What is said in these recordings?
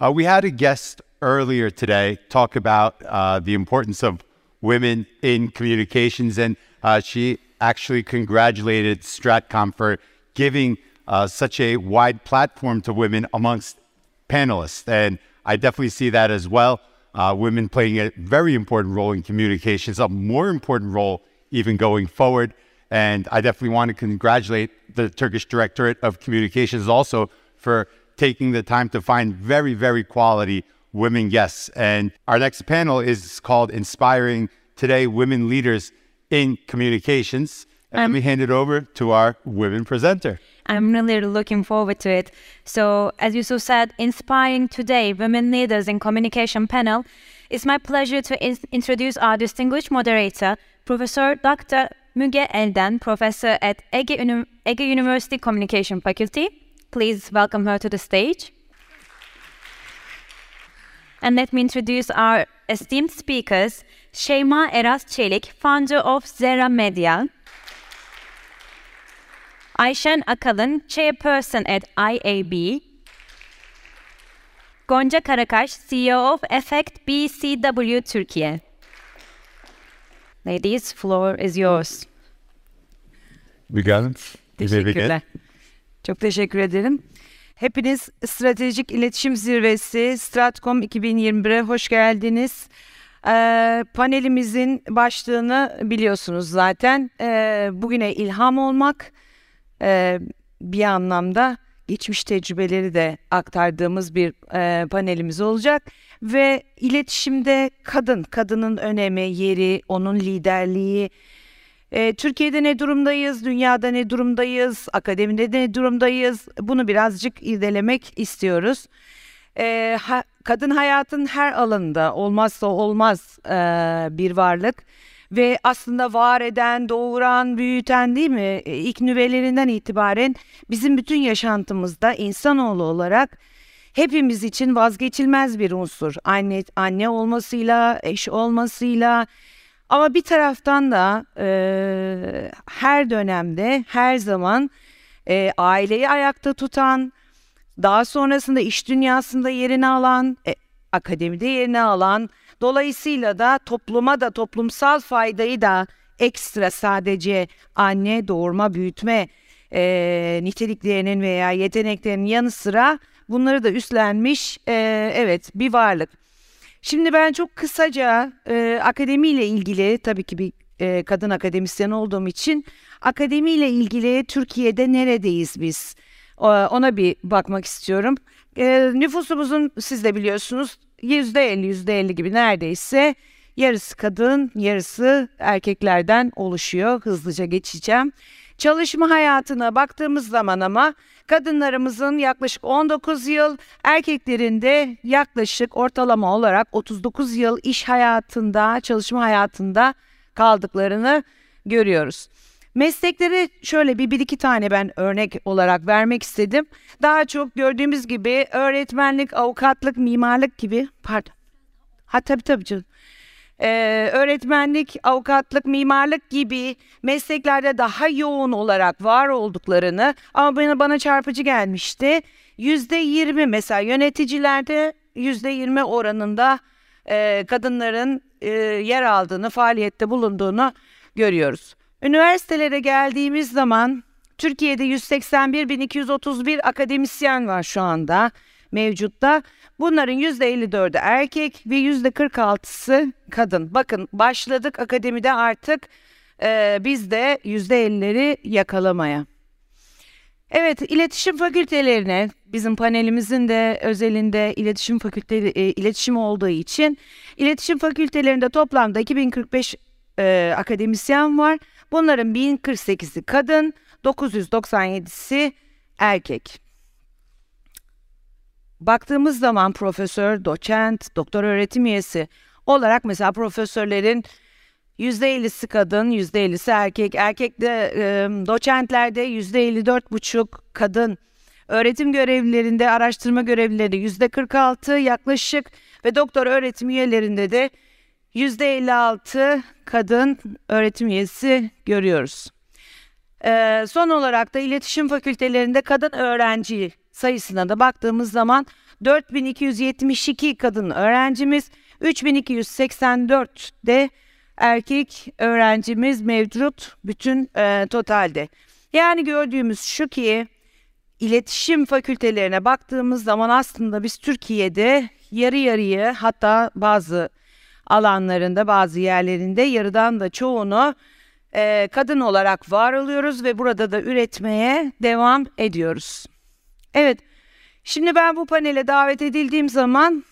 Uh, we had a guest earlier today talk about uh, the importance of women in communications, and uh, she actually congratulated Stratcom for giving uh, such a wide platform to women amongst panelists. And I definitely see that as well. Uh, women playing a very important role in communications, a more important role even going forward. And I definitely want to congratulate the Turkish Directorate of Communications also for taking the time to find very, very quality women guests. And our next panel is called Inspiring Today Women Leaders in Communications. And Um, let me hand it over to our women presenter. I'm really looking forward to it. So, as you so said, inspiring today women leaders in communication panel. It's my pleasure to in- introduce our distinguished moderator, Professor Dr. Müge Elden, professor at Ege, Uni- Ege University Communication Faculty. Please welcome her to the stage. And let me introduce our esteemed speakers, Şeyma Eras Çelik, founder of Zera Media. Ayşen Akalın, chairperson at IAB. Gonca Karakaş, CEO of Effect BCW Türkiye. Ladies, floor is yours. You may begin. Teşekkürler. Çok teşekkür ederim. Hepiniz Stratejik İletişim Zirvesi Stratcom 2021'e hoş geldiniz. Ee, panelimizin başlığını biliyorsunuz zaten. Ee, bugüne ilham olmak ee, bir anlamda geçmiş tecrübeleri de aktardığımız bir e, panelimiz olacak. Ve iletişimde kadın, kadının önemi, yeri, onun liderliği, e, Türkiye'de ne durumdayız, dünyada ne durumdayız, akademide ne durumdayız bunu birazcık irdelemek istiyoruz. E, ha- kadın hayatın her alanında olmazsa olmaz e, bir varlık ve aslında var eden, doğuran, büyüten değil mi? E, ilk nüvelerinden itibaren bizim bütün yaşantımızda insanoğlu olarak hepimiz için vazgeçilmez bir unsur. Anne anne olmasıyla, eş olmasıyla, ama bir taraftan da e, her dönemde, her zaman e, aileyi ayakta tutan, daha sonrasında iş dünyasında yerini alan, e, akademide yerini alan, dolayısıyla da topluma da toplumsal faydayı da ekstra sadece anne doğurma, büyütme e, niteliklerinin veya yeteneklerinin yanı sıra bunları da üstlenmiş e, evet bir varlık. Şimdi ben çok kısaca e, akademiyle ilgili tabii ki bir e, kadın akademisyen olduğum için akademiyle ilgili Türkiye'de neredeyiz biz? O- Ona bir bakmak istiyorum. E, nüfusumuzun siz de biliyorsunuz yüzde elli yüzde elli gibi neredeyse yarısı kadın yarısı erkeklerden oluşuyor. Hızlıca geçeceğim. Çalışma hayatına baktığımız zaman ama kadınlarımızın yaklaşık 19 yıl, erkeklerin de yaklaşık ortalama olarak 39 yıl iş hayatında, çalışma hayatında kaldıklarını görüyoruz. Meslekleri şöyle bir, bir iki tane ben örnek olarak vermek istedim. Daha çok gördüğümüz gibi öğretmenlik, avukatlık, mimarlık gibi pardon. Ha tabii tabii canım. Ee, öğretmenlik, avukatlık, mimarlık gibi mesleklerde daha yoğun olarak var olduklarını ama bana, bana çarpıcı gelmişti. Yüzde yirmi mesela yöneticilerde yüzde yirmi oranında e, kadınların e, yer aldığını, faaliyette bulunduğunu görüyoruz. Üniversitelere geldiğimiz zaman Türkiye'de 181.231 akademisyen var şu anda mevcutta. Bunların %54'ü erkek ve %46'sı kadın. Bakın başladık akademide artık e, biz de %50'leri yakalamaya. Evet, iletişim fakültelerine bizim panelimizin de özelinde iletişim fakülteleri e, iletişim olduğu için iletişim fakültelerinde toplamda 2045 e, akademisyen var. Bunların 1048'i kadın, 997'si erkek. Baktığımız zaman profesör, doçent, doktor öğretim üyesi olarak mesela profesörlerin %50'si kadın, %50'si erkek. Erkekte e, doçentlerde %54,5 kadın. Öğretim görevlilerinde, araştırma görevlilerinde %46 yaklaşık ve doktor öğretim üyelerinde de %56 kadın öğretim üyesi görüyoruz. Ee, son olarak da iletişim fakültelerinde kadın öğrenci sayısına da baktığımız zaman 4272 kadın öğrencimiz, 3284 de erkek öğrencimiz mevcut bütün e, totalde. Yani gördüğümüz şu ki iletişim fakültelerine baktığımız zaman aslında biz Türkiye'de yarı yarıya hatta bazı alanlarında bazı yerlerinde yarıdan da çoğunu e, kadın olarak var oluyoruz ve burada da üretmeye devam ediyoruz. Evet şimdi ben bu panele davet edildiğim zaman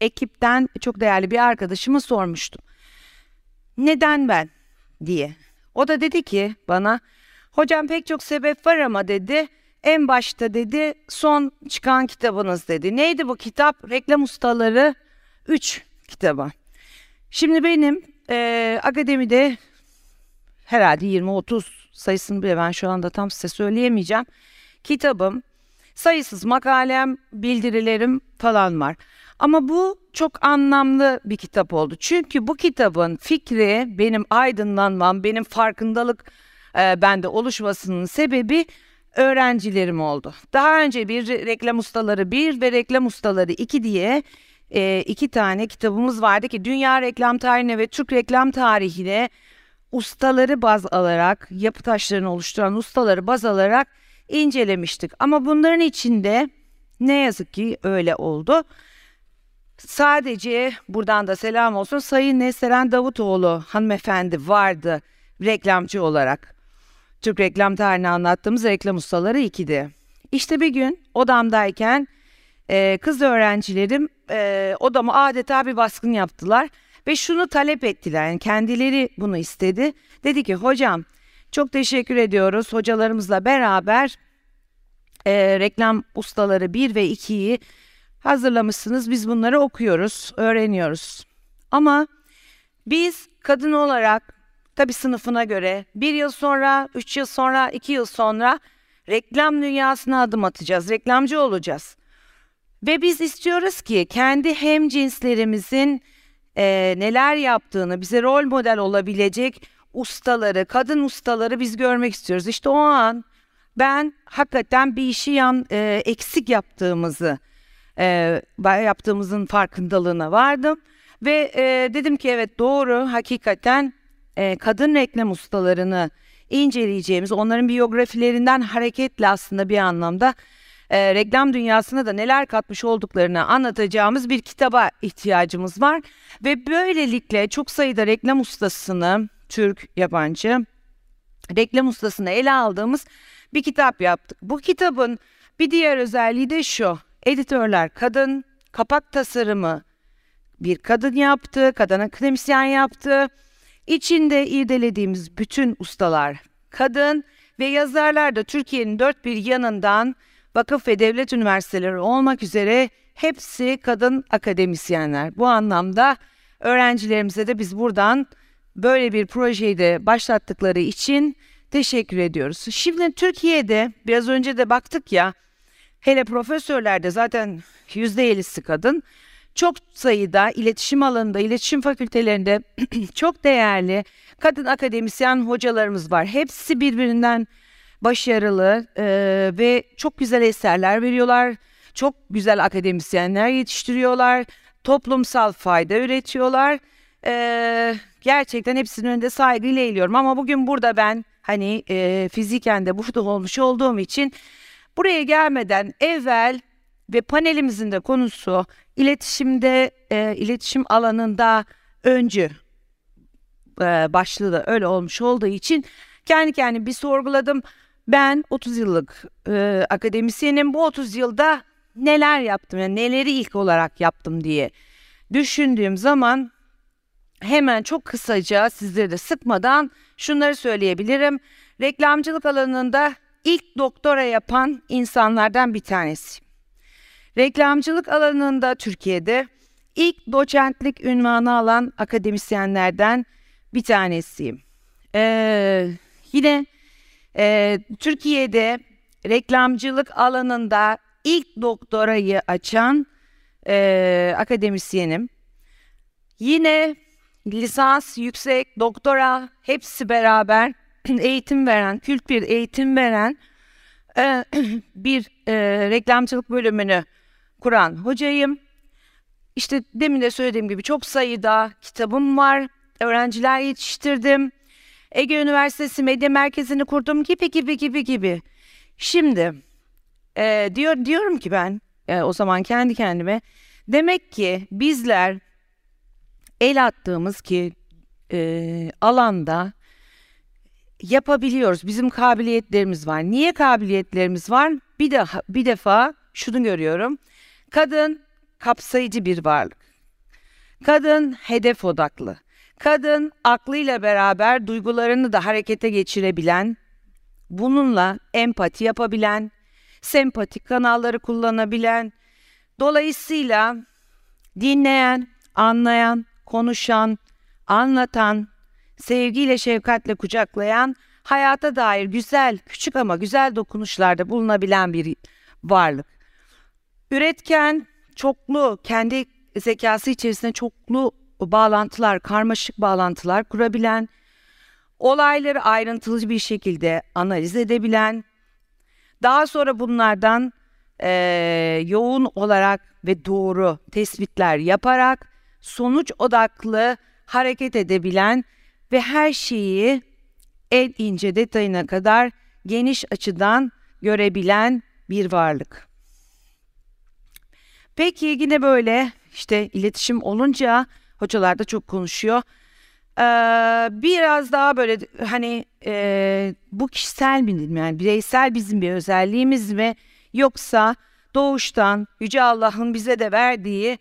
ekipten çok değerli bir arkadaşıma sormuştum. Neden ben diye. O da dedi ki bana hocam pek çok sebep var ama dedi en başta dedi son çıkan kitabınız dedi. Neydi bu kitap? Reklam Ustaları 3 kitabı. Şimdi benim e, akademide herhalde 20-30 sayısını bile ben şu anda tam size söyleyemeyeceğim. Kitabım, sayısız makalem, bildirilerim falan var. Ama bu çok anlamlı bir kitap oldu. Çünkü bu kitabın fikri benim aydınlanmam, benim farkındalık e, bende oluşmasının sebebi öğrencilerim oldu. Daha önce bir reklam ustaları 1 ve reklam ustaları 2 diye e, iki tane kitabımız vardı ki dünya reklam tarihine ve Türk reklam tarihine ustaları baz alarak yapı taşlarını oluşturan ustaları baz alarak incelemiştik. Ama bunların içinde ne yazık ki öyle oldu. Sadece buradan da selam olsun Sayın Neseren Davutoğlu hanımefendi vardı reklamcı olarak. Türk reklam tarihini anlattığımız reklam ustaları 2'di. İşte bir gün odamdayken e, kız öğrencilerim e, odamı adeta bir baskın yaptılar ve şunu talep ettiler. Yani kendileri bunu istedi. Dedi ki hocam çok teşekkür ediyoruz hocalarımızla beraber e, reklam ustaları 1 ve 2'yi hazırlamışsınız. Biz bunları okuyoruz, öğreniyoruz. Ama biz kadın olarak tabi sınıfına göre bir yıl sonra, üç yıl sonra, iki yıl sonra reklam dünyasına adım atacağız, reklamcı olacağız. Ve biz istiyoruz ki kendi hem cinslerimizin e, neler yaptığını, bize rol model olabilecek ustaları, kadın ustaları biz görmek istiyoruz. İşte o an ben hakikaten bir işi yan e, eksik yaptığımızı e, yaptığımızın farkındalığına vardım ve e, dedim ki evet doğru hakikaten e, kadın reklam ustalarını inceleyeceğimiz onların biyografilerinden hareketle aslında bir anlamda e, reklam dünyasına da neler katmış olduklarını anlatacağımız bir kitaba ihtiyacımız var ve böylelikle çok sayıda reklam ustasını Türk yabancı reklam ustasını ele aldığımız bir kitap yaptık. Bu kitabın bir diğer özelliği de şu. Editörler kadın, kapak tasarımı bir kadın yaptı, kadın akademisyen yaptı. İçinde irdelediğimiz bütün ustalar kadın ve yazarlar da Türkiye'nin dört bir yanından vakıf ve devlet üniversiteleri olmak üzere hepsi kadın akademisyenler. Bu anlamda öğrencilerimize de biz buradan böyle bir projeyi de başlattıkları için teşekkür ediyoruz. Şimdi Türkiye'de biraz önce de baktık ya hele profesörlerde zaten %50'si kadın. Çok sayıda iletişim alanında, iletişim fakültelerinde çok değerli kadın akademisyen hocalarımız var. Hepsi birbirinden başarılı e, ve çok güzel eserler veriyorlar. Çok güzel akademisyenler yetiştiriyorlar. Toplumsal fayda üretiyorlar. E, gerçekten hepsinin önünde saygıyla eğiliyorum. Ama bugün burada ben hani e, fiziken de burada olmuş olduğum için buraya gelmeden evvel ve panelimizin de konusu iletişimde, e, iletişim alanında öncü e, başlığı da öyle olmuş olduğu için kendi kendime bir sorguladım. Ben 30 yıllık e, akademisyenim. Bu 30 yılda neler yaptım? Yani neleri ilk olarak yaptım diye düşündüğüm zaman hemen çok kısaca sizleri de sıkmadan şunları söyleyebilirim. Reklamcılık alanında ilk doktora yapan insanlardan bir tanesi. Reklamcılık alanında Türkiye'de ilk doçentlik ünvanı alan akademisyenlerden bir tanesiyim. Ee, yine e, Türkiye'de reklamcılık alanında ilk doktorayı açan e, akademisyenim. Yine lisans, yüksek, doktora hepsi beraber eğitim veren, kült bir eğitim veren e, bir e, reklamcılık bölümünü kuran hocayım. İşte demin de söylediğim gibi çok sayıda kitabım var. Öğrenciler yetiştirdim. Ege Üniversitesi Medya Merkezi'ni kurdum gibi gibi gibi gibi. Şimdi e, diyor diyorum ki ben e, o zaman kendi kendime demek ki bizler el attığımız ki e, alanda yapabiliyoruz. Bizim kabiliyetlerimiz var. Niye kabiliyetlerimiz var? Bir daha bir defa şunu görüyorum. Kadın kapsayıcı bir varlık. Kadın hedef odaklı. Kadın aklıyla beraber duygularını da harekete geçirebilen, bununla empati yapabilen, sempatik kanalları kullanabilen, dolayısıyla dinleyen, anlayan, konuşan, anlatan, sevgiyle şefkatle kucaklayan, hayata dair güzel, küçük ama güzel dokunuşlarda bulunabilen bir varlık. Üretken, çoklu, kendi zekası içerisinde çoklu bağlantılar, karmaşık bağlantılar kurabilen, olayları ayrıntılı bir şekilde analiz edebilen, daha sonra bunlardan e, yoğun olarak ve doğru tespitler yaparak sonuç odaklı hareket edebilen ve her şeyi en ince detayına kadar geniş açıdan görebilen bir varlık. Peki yine böyle işte iletişim olunca hocalar da çok konuşuyor. Ee, biraz daha böyle hani e, bu kişisel mi yani bireysel bizim bir özelliğimiz mi yoksa doğuştan Yüce Allah'ın bize de verdiği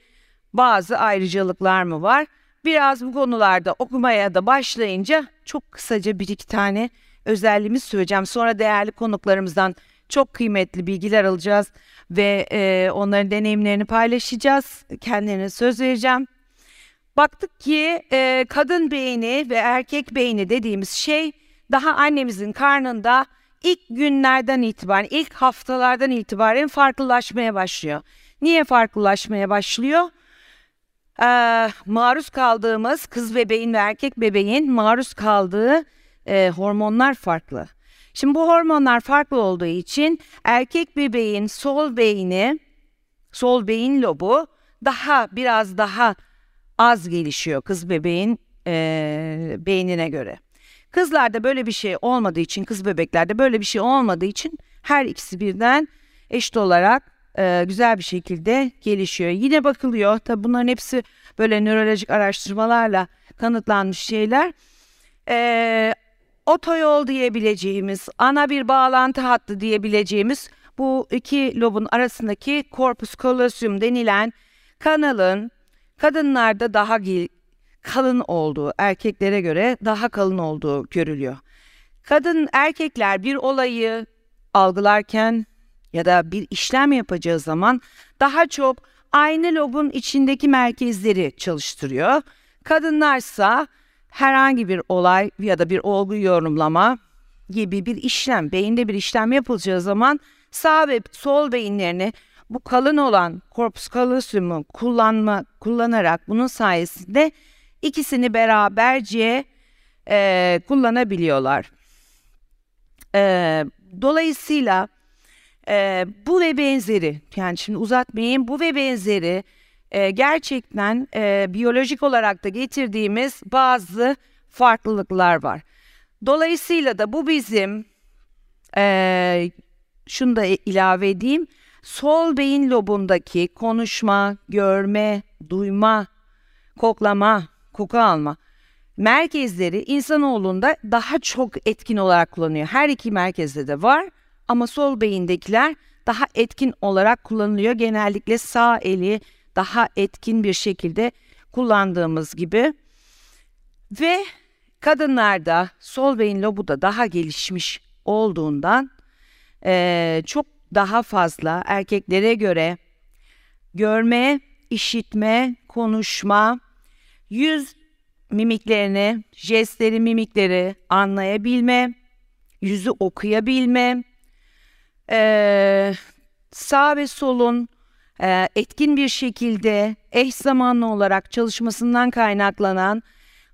bazı ayrıcalıklar mı var? Biraz bu konularda okumaya da başlayınca çok kısaca bir iki tane özelliğimiz söyleyeceğim. Sonra değerli konuklarımızdan çok kıymetli bilgiler alacağız ve e, onların deneyimlerini paylaşacağız. Kendilerine söz vereceğim. Baktık ki e, kadın beyni ve erkek beyni dediğimiz şey daha annemizin karnında ilk günlerden itibaren, ilk haftalardan itibaren farklılaşmaya başlıyor. Niye farklılaşmaya başlıyor? Ee, maruz kaldığımız kız bebeğin ve erkek bebeğin maruz kaldığı e, hormonlar farklı. Şimdi bu hormonlar farklı olduğu için erkek bebeğin sol beyni, sol beyin lobu daha biraz daha az gelişiyor kız bebeğin e, beynine göre. Kızlarda böyle bir şey olmadığı için, kız bebeklerde böyle bir şey olmadığı için her ikisi birden eşit olarak e, güzel bir şekilde gelişiyor. Yine bakılıyor. Tabi bunların hepsi böyle nörolojik araştırmalarla kanıtlanmış şeyler. E, otoyol diyebileceğimiz, ana bir bağlantı hattı diyebileceğimiz bu iki lobun arasındaki corpus callosum denilen kanalın kadınlarda daha kalın olduğu, erkeklere göre daha kalın olduğu görülüyor. Kadın erkekler bir olayı algılarken ya da bir işlem yapacağı zaman daha çok aynı lobun içindeki merkezleri çalıştırıyor. Kadınlarsa herhangi bir olay ya da bir olgu yorumlama gibi bir işlem, beyinde bir işlem yapılacağı zaman sağ ve sol beyinlerini bu kalın olan corpus callosumu kullanma kullanarak bunun sayesinde ikisini beraberce e, kullanabiliyorlar. E, dolayısıyla e, bu ve benzeri yani şimdi uzatmayayım bu ve benzeri e, gerçekten e, biyolojik olarak da getirdiğimiz bazı farklılıklar var. Dolayısıyla da bu bizim e, şunu da ilave edeyim sol beyin lobundaki konuşma, görme, duyma, koklama, koku alma merkezleri insanoğlunda daha çok etkin olarak kullanıyor. Her iki merkezde de var ama sol beyindekiler daha etkin olarak kullanılıyor. Genellikle sağ eli daha etkin bir şekilde kullandığımız gibi. Ve kadınlarda sol beyin lobu da daha gelişmiş olduğundan e, çok daha fazla erkeklere göre görme, işitme, konuşma, yüz mimiklerini, jestleri, mimikleri anlayabilme, yüzü okuyabilme, e, sağ ve solun e, etkin bir şekilde eş zamanlı olarak çalışmasından kaynaklanan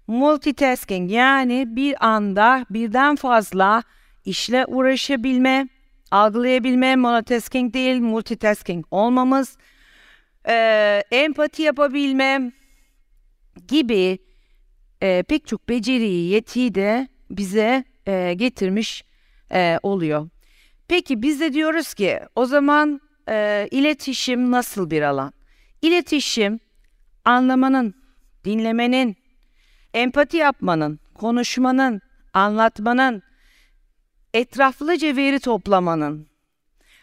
multitasking yani bir anda birden fazla işle uğraşabilme, algılayabilme, monotasking değil multitasking olmamız, e, empati yapabilme gibi e, pek çok beceriyi, yetiyi de bize e, getirmiş e, oluyor. Peki biz de diyoruz ki o zaman e, iletişim nasıl bir alan? İletişim anlamanın, dinlemenin, empati yapmanın, konuşmanın, anlatmanın, etraflıca veri toplamanın,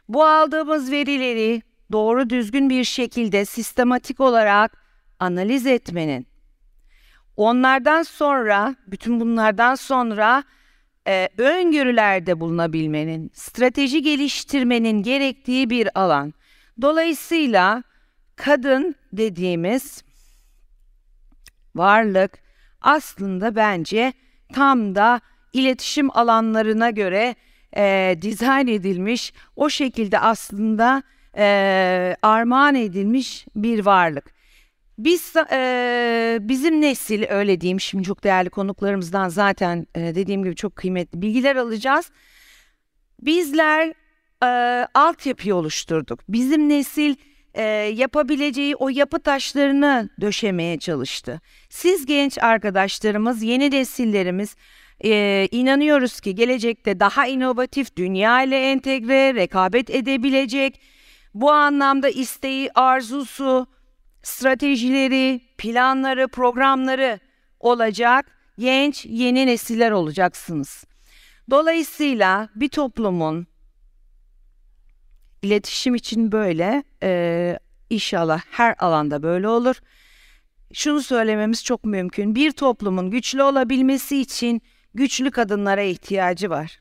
bu aldığımız verileri doğru düzgün bir şekilde sistematik olarak analiz etmenin, onlardan sonra, bütün bunlardan sonra e, öngörülerde bulunabilmenin, strateji geliştirmenin gerektiği bir alan. Dolayısıyla kadın dediğimiz varlık aslında bence tam da iletişim alanlarına göre e, dizayn edilmiş, o şekilde aslında e, armağan edilmiş bir varlık. Biz e, bizim nesil öyle diyeyim şimdi çok değerli konuklarımızdan zaten e, dediğim gibi çok kıymetli bilgiler alacağız. Bizler e, altyapıyı oluşturduk. Bizim nesil e, yapabileceği o yapı taşlarını döşemeye çalıştı. Siz genç arkadaşlarımız, yeni nesillerimiz e, inanıyoruz ki gelecekte daha inovatif, dünya ile entegre, rekabet edebilecek, bu anlamda isteği, arzusu, stratejileri, planları, programları olacak genç yeni nesiller olacaksınız. Dolayısıyla bir toplumun iletişim için böyle e, inşallah her alanda böyle olur. Şunu söylememiz çok mümkün. Bir toplumun güçlü olabilmesi için güçlü kadınlara ihtiyacı var.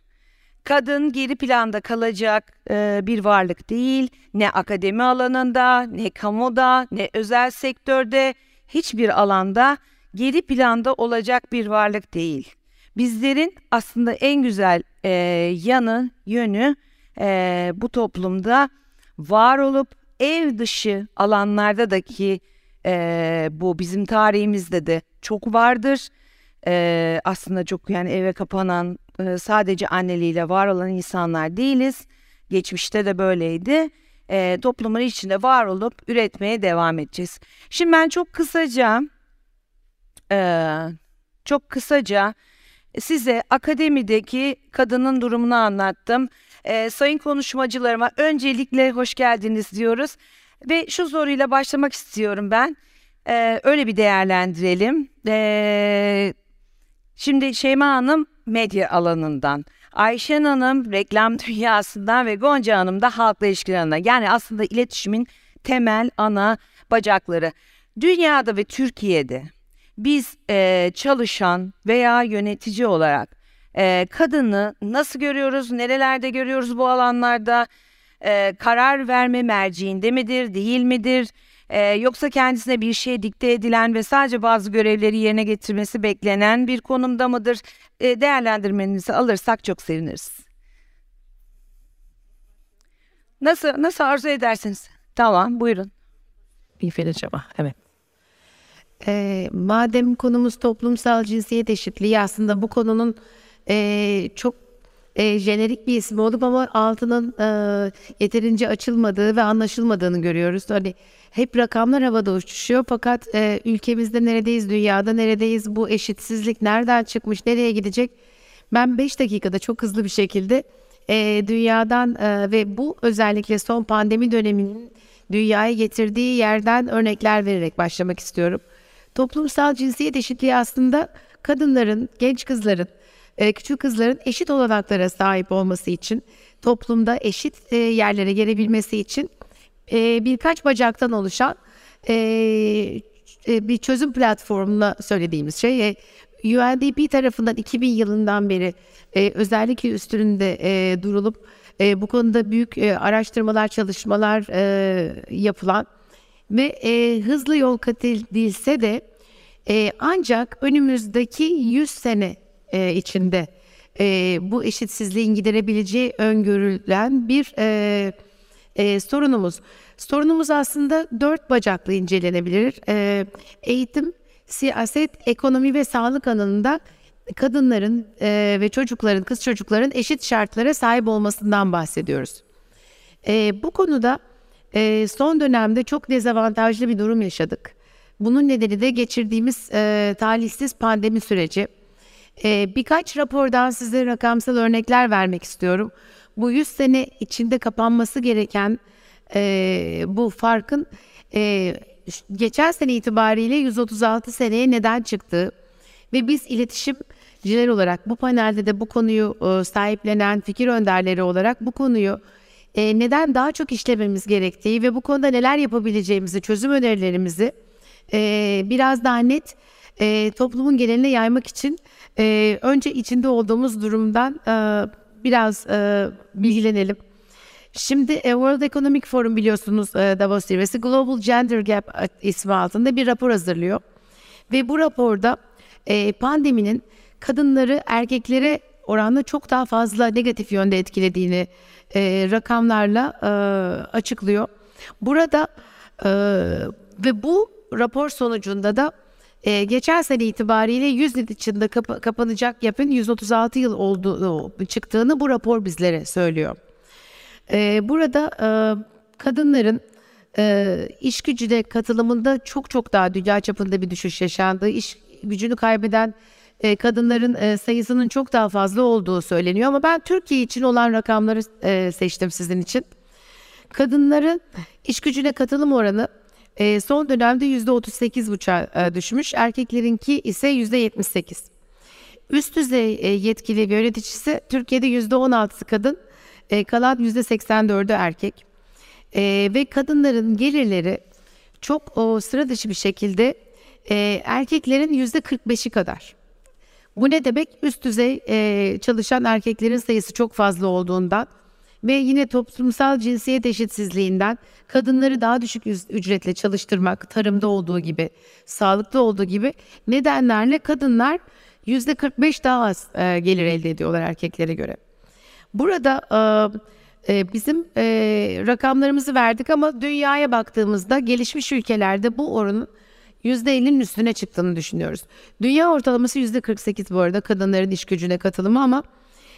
Kadın geri planda kalacak e, bir varlık değil. Ne akademi alanında, ne kamuda, ne özel sektörde, hiçbir alanda geri planda olacak bir varlık değil. Bizlerin aslında en güzel e, yanı, yönü e, bu toplumda var olup ev dışı alanlarda da ki e, bu bizim tarihimizde de çok vardır. E, aslında çok yani eve kapanan e, sadece anneliğiyle var olan insanlar değiliz. Geçmişte de böyleydi. E, toplumun içinde var olup üretmeye devam edeceğiz. Şimdi ben çok kısaca e, çok kısaca size akademideki kadının durumunu anlattım. E, sayın konuşmacılarıma öncelikle hoş geldiniz diyoruz. Ve şu soruyla başlamak istiyorum ben. E, öyle bir değerlendirelim. E, şimdi Şeyma Hanım medya alanından, Ayşen Hanım reklam dünyasından ve Gonca Hanım da halkla ilişkiler alanından. Yani aslında iletişimin temel ana bacakları. Dünyada ve Türkiye'de biz e, çalışan veya yönetici olarak e, kadını nasıl görüyoruz, nerelerde görüyoruz bu alanlarda, e, karar verme merciinde midir, değil midir? E, yoksa kendisine bir şey dikte edilen ve sadece bazı görevleri yerine getirmesi beklenen bir konumda mıdır? E, değerlendirmenizi alırsak çok seviniriz. Nasıl nasıl arzu edersiniz? Tamam, buyurun. Bir acaba, evet. E, madem konumuz toplumsal cinsiyet eşitliği aslında bu konunun e, çok e, jenerik bir isim olup ama altının e, yeterince açılmadığı ve anlaşılmadığını görüyoruz. Hani hep rakamlar havada uçuşuyor fakat e, ülkemizde neredeyiz, dünyada neredeyiz, bu eşitsizlik nereden çıkmış, nereye gidecek? Ben 5 dakikada çok hızlı bir şekilde e, dünyadan e, ve bu özellikle son pandemi döneminin dünyaya getirdiği yerden örnekler vererek başlamak istiyorum. Toplumsal cinsiyet eşitliği aslında kadınların, genç kızların, e, küçük kızların eşit olanaklara sahip olması için, toplumda eşit e, yerlere gelebilmesi için e, birkaç bacaktan oluşan bir çözüm platformuna söylediğimiz şey. UNDP tarafından 2000 yılından beri özellikle üstünde durulup bu konuda büyük araştırmalar, çalışmalar yapılan ve hızlı yol kat edilse de ancak önümüzdeki 100 sene e, içinde e, bu eşitsizliğin giderebileceği öngörülen bir e, e, sorunumuz. Sorunumuz aslında dört bacaklı incelenebilir. E, eğitim, siyaset, ekonomi ve sağlık alanında kadınların e, ve çocukların, kız çocukların eşit şartlara sahip olmasından bahsediyoruz. E, bu konuda e, son dönemde çok dezavantajlı bir durum yaşadık. Bunun nedeni de geçirdiğimiz e, talihsiz pandemi süreci. E, birkaç rapordan size rakamsal örnekler vermek istiyorum. Bu 100 sene içinde kapanması gereken e, bu farkın e, geçen sene itibariyle 136 seneye neden çıktığı ve biz iletişimciler olarak bu panelde de bu konuyu e, sahiplenen fikir önderleri olarak bu konuyu e, neden daha çok işlememiz gerektiği ve bu konuda neler yapabileceğimizi, çözüm önerilerimizi e, biraz daha net e, toplumun geneline yaymak için e, önce içinde olduğumuz durumdan e, biraz e, bilgilenelim. Şimdi e, World Economic Forum biliyorsunuz e, Davos zirvesi Global Gender Gap ismi altında bir rapor hazırlıyor. Ve bu raporda e, pandeminin kadınları erkeklere oranla çok daha fazla negatif yönde etkilediğini rakamlarla açıklıyor. Burada ve bu rapor sonucunda da e, geçen sene itibariyle 100 yıl içinde kapa- kapanacak yapın 136 yıl olduğu çıktığını bu rapor bizlere söylüyor. E, burada e, kadınların e, iş gücüne katılımında çok çok daha dünya çapında bir düşüş yaşandığı, iş gücünü kaybeden e, kadınların e, sayısının çok daha fazla olduğu söyleniyor. Ama ben Türkiye için olan rakamları e, seçtim sizin için. Kadınların iş gücüne katılım oranı e, son dönemde %38,5'a e, düşmüş. Erkeklerinki ise %78. Üst düzey e, yetkili ve yöneticisi Türkiye'de %16'sı kadın, e, kalan %84'ü erkek. E, ve kadınların gelirleri çok o, sıra dışı bir şekilde e, erkeklerin %45'i kadar. Bu ne demek? Üst düzey e, çalışan erkeklerin sayısı çok fazla olduğundan ve yine toplumsal cinsiyet eşitsizliğinden kadınları daha düşük ücretle çalıştırmak, tarımda olduğu gibi, sağlıkta olduğu gibi nedenlerle kadınlar %45 daha az e, gelir elde ediyorlar erkeklere göre. Burada e, e, bizim e, rakamlarımızı verdik ama dünyaya baktığımızda gelişmiş ülkelerde bu oranın %50'nin üstüne çıktığını düşünüyoruz. Dünya ortalaması %48 bu arada kadınların iş gücüne katılımı ama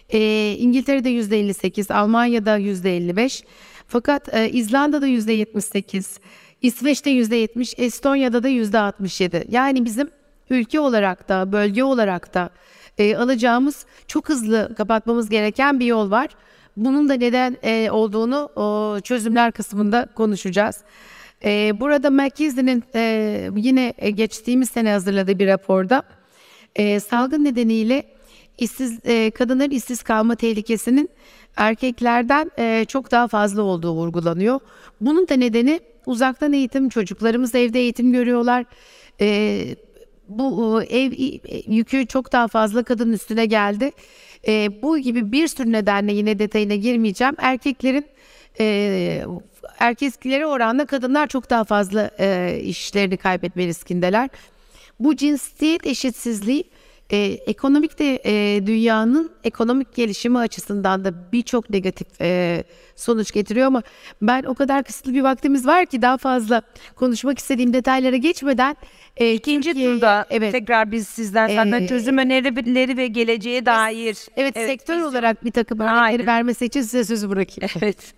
e, İngiltere'de %58, Almanya'da %55 fakat e, İzlanda'da %78, İsveç'te %70, Estonya'da da %67. Yani bizim ülke olarak da bölge olarak da e, alacağımız çok hızlı kapatmamız gereken bir yol var. Bunun da neden e, olduğunu o, çözümler kısmında konuşacağız. E, burada McKinsey'nin e, yine e, geçtiğimiz sene hazırladığı bir raporda e, salgın nedeniyle işsiz e, kadınların işsiz kalma tehlikesinin erkeklerden e, çok daha fazla olduğu vurgulanıyor. Bunun da nedeni uzaktan eğitim, çocuklarımız evde eğitim görüyorlar. E, bu e, ev e, yükü çok daha fazla kadın üstüne geldi. E, bu gibi bir sürü nedenle yine detayına girmeyeceğim. Erkeklerin e, erkeklere oranla kadınlar çok daha fazla e, işlerini kaybetme riskindeler. Bu cinsiyet eşitsizliği e, ekonomik de e, dünyanın ekonomik gelişimi açısından da birçok negatif e, sonuç getiriyor ama ben o kadar kısıtlı bir vaktimiz var ki daha fazla konuşmak istediğim detaylara geçmeden e, İkinci Türkiye- turda evet tekrar biz sizden senden Ee, çözüm önerileri ve geleceğe dair. evet, sektör biz- olarak bir takım örnekleri vermesi için size sözü bırakayım. Evet.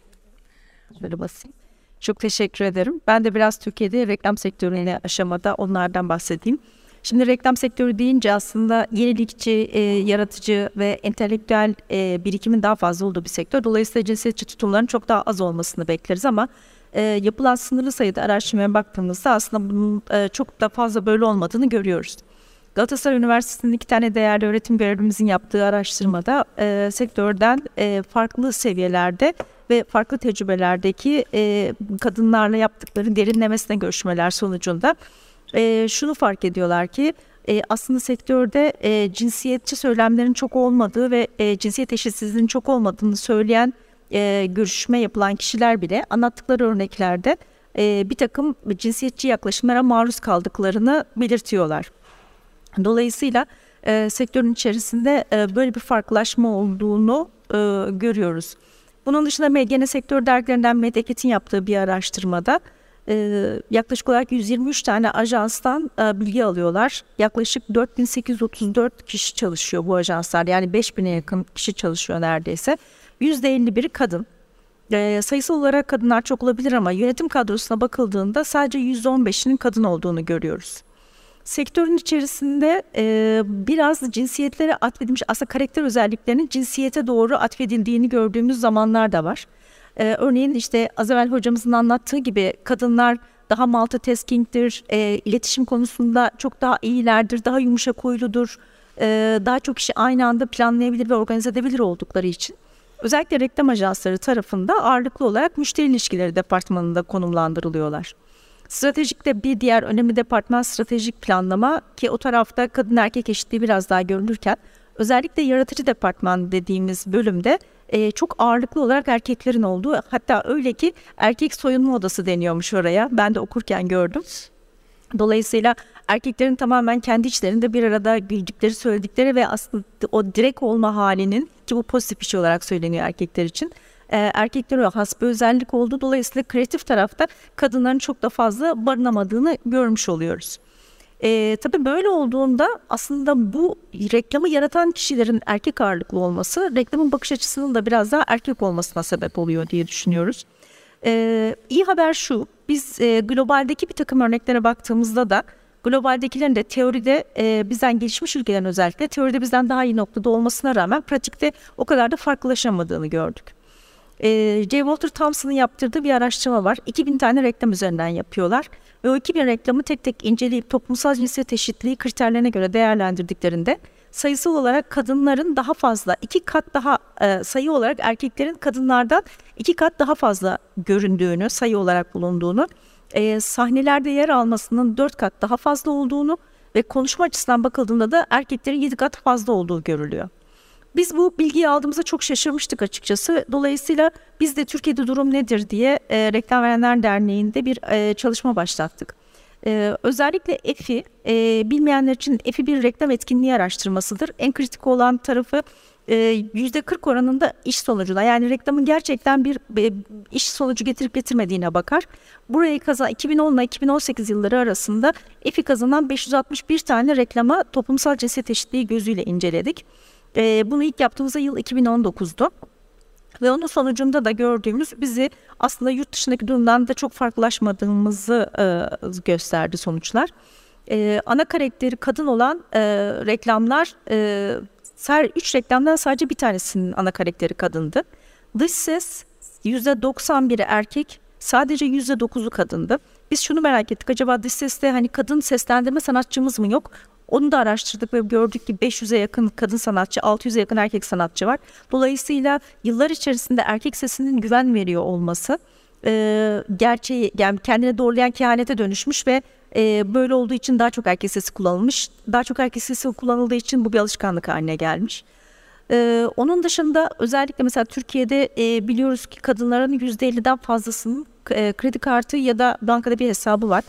Şöyle basayım. Çok teşekkür ederim. Ben de biraz Türkiye'de reklam sektörüne aşamada onlardan bahsedeyim. Şimdi reklam sektörü deyince aslında yenilikçi, e, yaratıcı ve entelektüel e, birikimin daha fazla olduğu bir sektör. Dolayısıyla cinsiyetçi tutumların çok daha az olmasını bekleriz ama e, yapılan sınırlı sayıda araştırmaya baktığımızda aslında bunun e, çok da fazla böyle olmadığını görüyoruz. Galatasaray Üniversitesi'nin iki tane değerli öğretim görevlimizin yaptığı araştırmada e, sektörden e, farklı seviyelerde ve farklı tecrübelerdeki e, kadınlarla yaptıkları derinlemesine görüşmeler sonucunda e, şunu fark ediyorlar ki e, aslında sektörde e, cinsiyetçi söylemlerin çok olmadığı ve e, cinsiyet eşitsizliğinin çok olmadığını söyleyen e, görüşme yapılan kişiler bile anlattıkları örneklerde e, bir takım cinsiyetçi yaklaşımlara maruz kaldıklarını belirtiyorlar. Dolayısıyla e, sektörün içerisinde e, böyle bir farklılaşma olduğunu e, görüyoruz. Bunun dışında Medgene Sektör dergilerinden Medeket'in yaptığı bir araştırmada yaklaşık olarak 123 tane ajanstan e, bilgi alıyorlar. Yaklaşık 4834 kişi çalışıyor bu ajanslar. Yani 5000'e yakın kişi çalışıyor neredeyse. %51'i kadın. e, sayısal olarak kadınlar çok olabilir ama yönetim kadrosuna bakıldığında sadece %15'inin kadın olduğunu görüyoruz. Sektörün içerisinde e, biraz cinsiyetlere atfedilmiş aslında karakter özelliklerinin cinsiyete doğru atfedildiğini gördüğümüz zamanlar da var. E, örneğin işte az evvel hocamızın anlattığı gibi kadınlar daha multitasking'dir, e, iletişim konusunda çok daha iyilerdir, daha yumuşak huyludur, e, daha çok işi aynı anda planlayabilir ve organize edebilir oldukları için. Özellikle reklam ajansları tarafında ağırlıklı olarak müşteri ilişkileri departmanında konumlandırılıyorlar. Stratejikte bir diğer önemli departman stratejik planlama ki o tarafta kadın erkek eşitliği biraz daha görülürken özellikle yaratıcı departman dediğimiz bölümde e, çok ağırlıklı olarak erkeklerin olduğu hatta öyle ki erkek soyunma odası deniyormuş oraya ben de okurken gördüm. Dolayısıyla erkeklerin tamamen kendi içlerinde bir arada güldükleri, söyledikleri ve aslında o direkt olma halinin ki bu pozitif bir şey olarak söyleniyor erkekler için. E, erkeklere has bir özellik oldu. Dolayısıyla kreatif tarafta kadınların çok da fazla barınamadığını görmüş oluyoruz. E, tabii böyle olduğunda aslında bu reklamı yaratan kişilerin erkek ağırlıklı olması reklamın bakış açısının da biraz daha erkek olmasına sebep oluyor diye düşünüyoruz. E, iyi haber şu, biz e, globaldeki bir takım örneklere baktığımızda da globaldekilerin de teoride e, bizden gelişmiş ülkelerin özellikle teoride bizden daha iyi noktada olmasına rağmen pratikte o kadar da farklılaşamadığını gördük. E, J. Walter Thompson'ın yaptırdığı bir araştırma var. 2000 tane reklam üzerinden yapıyorlar. Ve o 2000 reklamı tek tek inceleyip toplumsal cinsiyet eşitliği kriterlerine göre değerlendirdiklerinde sayısal olarak kadınların daha fazla iki kat daha e, sayı olarak erkeklerin kadınlardan iki kat daha fazla göründüğünü sayı olarak bulunduğunu e, sahnelerde yer almasının dört kat daha fazla olduğunu ve konuşma açısından bakıldığında da erkeklerin yedi kat fazla olduğu görülüyor. Biz bu bilgiyi aldığımızda çok şaşırmıştık açıkçası. Dolayısıyla biz de Türkiye'de durum nedir diye e, Reklam Verenler Derneği'nde bir e, çalışma başlattık. E, özellikle EFI, e, bilmeyenler için EFI bir reklam etkinliği araştırmasıdır. En kritik olan tarafı %40 oranında iş sonucuna yani reklamın gerçekten bir iş sonucu getirip getirmediğine bakar. Burayı kazan 2010 ile 2018 yılları arasında EFI kazanan 561 tane reklama toplumsal cinsiyet eşitliği gözüyle inceledik. Bunu ilk yaptığımızda yıl 2019'du. Ve onun sonucunda da gördüğümüz bizi aslında yurt dışındaki durumdan da çok farklılaşmadığımızı gösterdi sonuçlar. ana karakteri kadın olan reklamlar her üç reklamdan sadece bir tanesinin ana karakteri kadındı. Dış ses %91'i erkek, sadece %9'u kadındı. Biz şunu merak ettik. Acaba dış seste hani kadın seslendirme sanatçımız mı yok? Onu da araştırdık ve gördük ki 500'e yakın kadın sanatçı, 600'e yakın erkek sanatçı var. Dolayısıyla yıllar içerisinde erkek sesinin güven veriyor olması e, gerçeği yani kendine doğrulayan kehanete dönüşmüş ve e, böyle olduğu için daha çok erkek sesi kullanılmış. Daha çok erkek sesi kullanıldığı için bu bir alışkanlık haline gelmiş. Ee, onun dışında özellikle mesela Türkiye'de e, biliyoruz ki kadınların %50'den fazlasının e, kredi kartı ya da bankada bir hesabı var.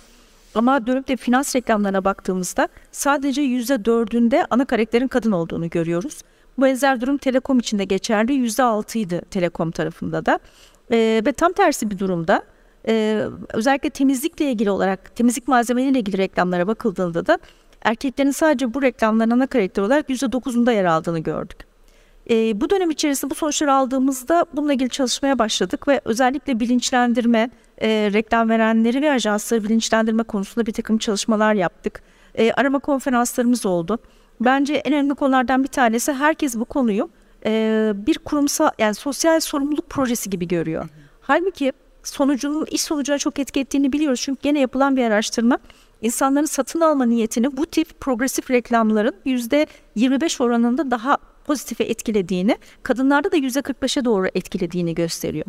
Ama dönüp de finans reklamlarına baktığımızda sadece %4'ünde ana karakterin kadın olduğunu görüyoruz. Bu benzer durum Telekom için de geçerli. %6'ydı Telekom tarafında da. E, ve tam tersi bir durumda e, özellikle temizlikle ilgili olarak temizlik malzemeleriyle ilgili reklamlara bakıldığında da erkeklerin sadece bu reklamların ana karakter olarak %9'unda yer aldığını gördük. E, bu dönem içerisinde bu sonuçları aldığımızda bununla ilgili çalışmaya başladık ve özellikle bilinçlendirme, e, reklam verenleri ve ajansları bilinçlendirme konusunda bir takım çalışmalar yaptık. E, arama konferanslarımız oldu. Bence en önemli konulardan bir tanesi herkes bu konuyu e, bir kurumsal yani sosyal sorumluluk projesi gibi görüyor. Halbuki sonucunun iş sonucuna çok etki ettiğini biliyoruz. Çünkü gene yapılan bir araştırma insanların satın alma niyetini bu tip progresif reklamların %25 oranında daha pozitife etkilediğini, kadınlarda da %45'e doğru etkilediğini gösteriyor.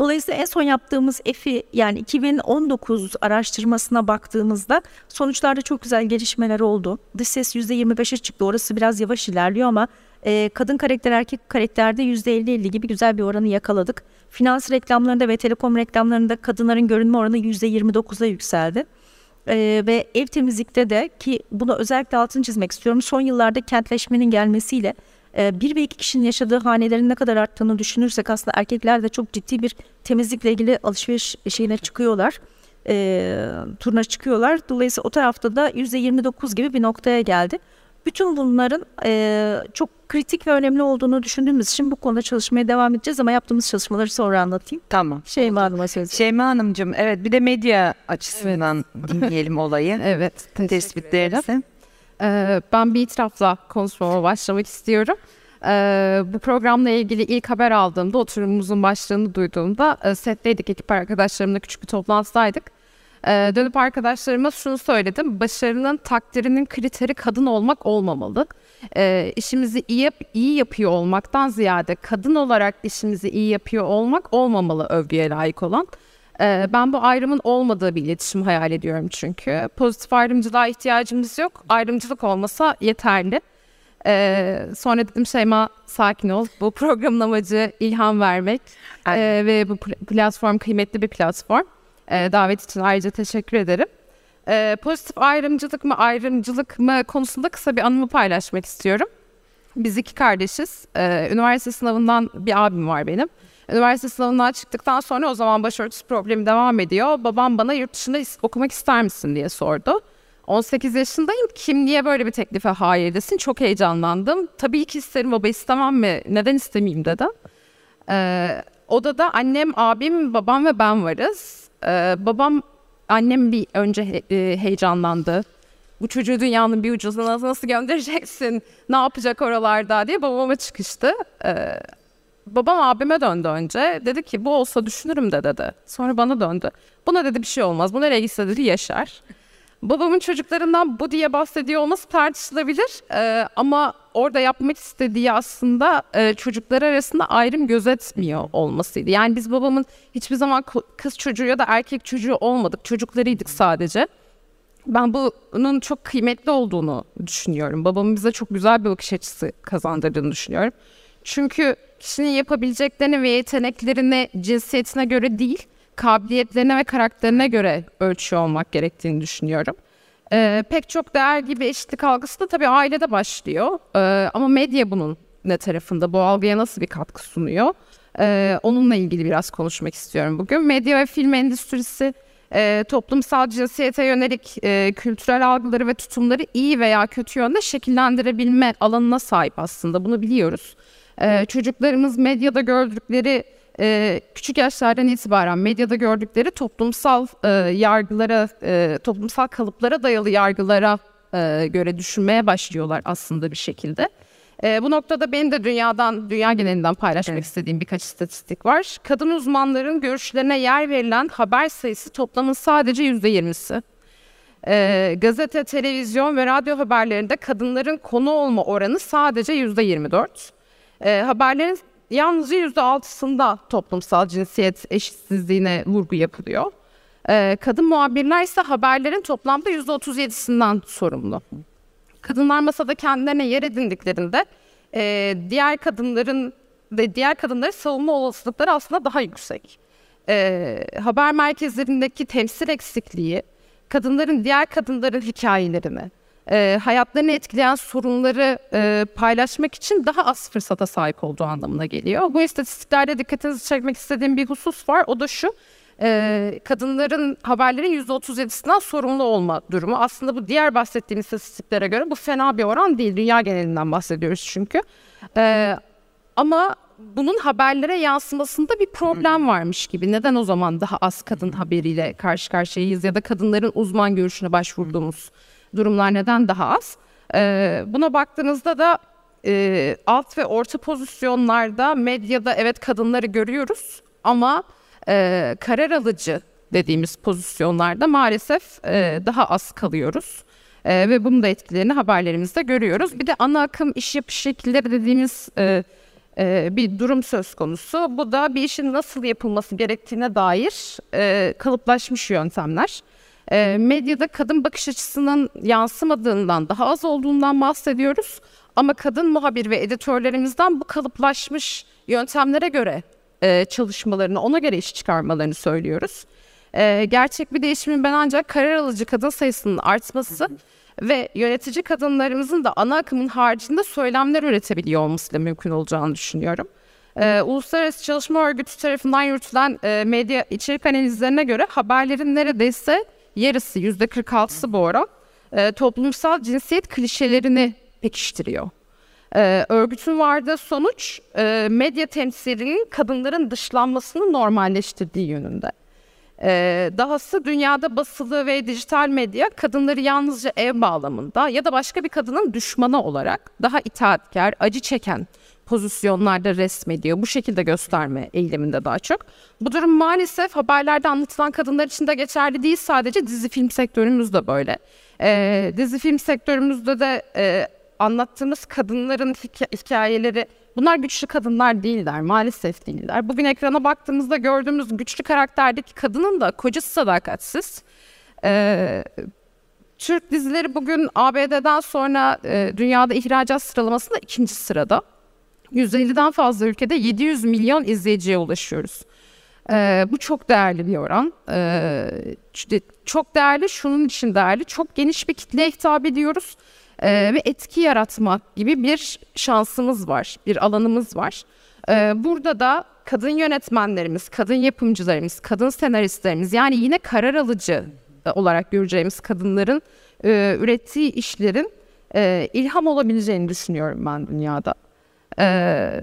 Dolayısıyla en son yaptığımız EFI yani 2019 araştırmasına baktığımızda sonuçlarda çok güzel gelişmeler oldu. Dış ses %25'e çıktı. Orası biraz yavaş ilerliyor ama e, kadın karakter erkek karakterde %50-50 gibi güzel bir oranı yakaladık. Finans reklamlarında ve telekom reklamlarında kadınların görünme oranı %29'a yükseldi. Ee, ve ev temizlikte de ki bunu özellikle altını çizmek istiyorum. Son yıllarda kentleşmenin gelmesiyle e, bir ve iki kişinin yaşadığı hanelerin ne kadar arttığını düşünürsek aslında erkekler de çok ciddi bir temizlikle ilgili alışveriş şeyine çıkıyorlar. E, turuna çıkıyorlar. Dolayısıyla o tarafta da %29 gibi bir noktaya geldi. Bütün bunların e, çok kritik ve önemli olduğunu düşündüğümüz için bu konuda çalışmaya devam edeceğiz ama yaptığımız çalışmaları sonra anlatayım. Tamam. Şeyma Hanım'a söz. Şeyma Hanımcığım evet bir de medya açısından dinleyelim olayı. Evet, teşekkür Tespitlerinizi. Ee, ben bir itirafla konuşmama başlamak istiyorum. Ee, bu programla ilgili ilk haber aldığımda, oturumumuzun başlığını duyduğumda e, setteydik, ekip arkadaşlarımla küçük bir toplantıdaydık. Ee, dönüp arkadaşlarıma şunu söyledim, başarının takdirinin kriteri kadın olmak olmamalı. Ee, işimizi iyi, yap- iyi yapıyor olmaktan ziyade kadın olarak işimizi iyi yapıyor olmak olmamalı övgüye layık olan. Ee, ben bu ayrımın olmadığı bir iletişim hayal ediyorum çünkü. Pozitif ayrımcılığa ihtiyacımız yok. Ayrımcılık olmasa yeterli. Ee, sonra dedim Şeyma sakin ol. Bu programın amacı ilham vermek. Ee, ve bu pl- platform kıymetli bir platform. Ee, davet için ayrıca teşekkür ederim. Ee, pozitif ayrımcılık mı ayrımcılık mı konusunda kısa bir anımı paylaşmak istiyorum. Biz iki kardeşiz. Ee, üniversite sınavından bir abim var benim. Üniversite sınavından çıktıktan sonra o zaman başörtüsü problemi devam ediyor. Babam bana yurt dışında okumak ister misin diye sordu. 18 yaşındayım. Kim niye böyle bir teklife hayır desin? Çok heyecanlandım. Tabii ki isterim baba istemem mi? Neden istemeyeyim dedim. Ee, odada annem, abim, babam ve ben varız. Ee, babam, annem bir önce he- e, heyecanlandı. Bu çocuğu dünyanın bir ucuna nasıl göndereceksin? Ne yapacak oralarda diye babama çıkıştı. Ee, babam abime döndü önce. Dedi ki bu olsa düşünürüm de dedi. Sonra bana döndü. Buna dedi bir şey olmaz. Bu nereye gitse dedi yaşar. Babamın çocuklarından bu diye bahsediyor olması tartışılabilir. Ee, ama orada yapmak istediği aslında e, çocuklar arasında ayrım gözetmiyor olmasıydı. Yani biz babamın hiçbir zaman kız çocuğu ya da erkek çocuğu olmadık. Çocuklarıydık sadece. Ben bunun çok kıymetli olduğunu düşünüyorum. Babamın bize çok güzel bir bakış açısı kazandırdığını düşünüyorum. Çünkü kişinin yapabileceklerini ve yeteneklerini cinsiyetine göre değil, kabiliyetlerine ve karakterine göre ölçüyor olmak gerektiğini düşünüyorum. Ee, pek çok değer gibi eşitlik algısı da tabii ailede başlıyor. Ee, ama medya bunun ne tarafında, bu algıya nasıl bir katkı sunuyor? Ee, onunla ilgili biraz konuşmak istiyorum bugün. Medya ve film endüstrisi e, toplumsal cinsiyete yönelik e, kültürel algıları ve tutumları iyi veya kötü yönde şekillendirebilme alanına sahip aslında. Bunu biliyoruz. Ee, çocuklarımız medyada gördükleri e, küçük yaşlardan itibaren medyada gördükleri toplumsal e, yargılara, e, toplumsal kalıplara dayalı yargılara e, göre düşünmeye başlıyorlar aslında bir şekilde. E, bu noktada benim de dünyadan, dünya genelinden paylaşmak istediğim birkaç istatistik var. Kadın uzmanların görüşlerine yer verilen haber sayısı toplamın sadece yüzde yirmisi. E, gazete, televizyon ve radyo haberlerinde kadınların konu olma oranı sadece yüzde yirmi dört. E, haberlerin yalnızca yüzde altısında toplumsal cinsiyet eşitsizliğine vurgu yapılıyor. E, kadın muhabirler ise haberlerin toplamda yüzde otuz yedisinden sorumlu. Kadınlar masada kendilerine yer edindiklerinde e, diğer kadınların ve diğer kadınların savunma olasılıkları aslında daha yüksek. E, haber merkezlerindeki temsil eksikliği, kadınların diğer kadınların hikayelerini, e, hayatlarını etkileyen sorunları e, paylaşmak için daha az fırsata sahip olduğu anlamına geliyor. Bu istatistiklerde dikkatinizi çekmek istediğim bir husus var. O da şu. e, kadınların haberlerin %37'sinden sorumlu olma durumu. Aslında bu diğer bahsettiğim istatistiklere göre bu fena bir oran değil. Dünya genelinden bahsediyoruz çünkü. E, ama bunun haberlere yansımasında bir problem varmış gibi. Neden o zaman daha az kadın haberiyle karşı karşıyayız ya da kadınların uzman görüşüne başvurduğumuz durumlar neden daha az? Ee, buna baktığınızda da e, alt ve orta pozisyonlarda medyada evet kadınları görüyoruz ama e, karar alıcı dediğimiz pozisyonlarda maalesef e, daha az kalıyoruz. E, ve bunun da etkilerini haberlerimizde görüyoruz. Bir de ana akım iş yapış şekilleri dediğimiz e, e, bir durum söz konusu. Bu da bir işin nasıl yapılması gerektiğine dair e, kalıplaşmış yöntemler. E, medyada kadın bakış açısının yansımadığından, daha az olduğundan bahsediyoruz. Ama kadın muhabir ve editörlerimizden bu kalıplaşmış yöntemlere göre e, çalışmalarını, ona göre iş çıkarmalarını söylüyoruz. E, gerçek bir değişimin ben ancak karar alıcı kadın sayısının artması ve yönetici kadınlarımızın da ana akımın haricinde söylemler üretebiliyor olmasıyla mümkün olacağını düşünüyorum. Ee, Uluslararası Çalışma Örgütü tarafından yürütülen e, medya içerik analizlerine göre haberlerin neredeyse yarısı, yüzde 46'sı bu oran, e, toplumsal cinsiyet klişelerini pekiştiriyor. Ee, örgütün vardığı sonuç e, medya temsilinin kadınların dışlanmasını normalleştirdiği yönünde. Ee, dahası dünyada basılı ve dijital medya kadınları yalnızca ev bağlamında ya da başka bir kadının düşmanı olarak daha itaatkar, acı çeken pozisyonlarda resmediyor. Bu şekilde gösterme eyleminde daha çok. Bu durum maalesef haberlerde anlatılan kadınlar için de geçerli değil sadece dizi film sektörümüz de böyle. Ee, dizi film sektörümüzde de e, anlattığımız kadınların hikaye, hikayeleri bunlar güçlü kadınlar değiller maalesef değiller. Bugün ekrana baktığımızda gördüğümüz güçlü karakterdeki kadının da kocası sadakatsiz. Ee, Türk dizileri bugün ABD'den sonra e, dünyada ihracat sıralamasında ikinci sırada. 150'den fazla ülkede 700 milyon izleyiciye ulaşıyoruz. Ee, bu çok değerli bir oran. Ee, çok değerli, şunun için değerli. Çok geniş bir kitleye hitap ediyoruz. Ee, ve etki yaratmak gibi bir şansımız var, bir alanımız var. Ee, burada da kadın yönetmenlerimiz, kadın yapımcılarımız, kadın senaristlerimiz yani yine karar alıcı olarak göreceğimiz kadınların e, ürettiği işlerin e, ilham olabileceğini düşünüyorum ben dünyada. Ee,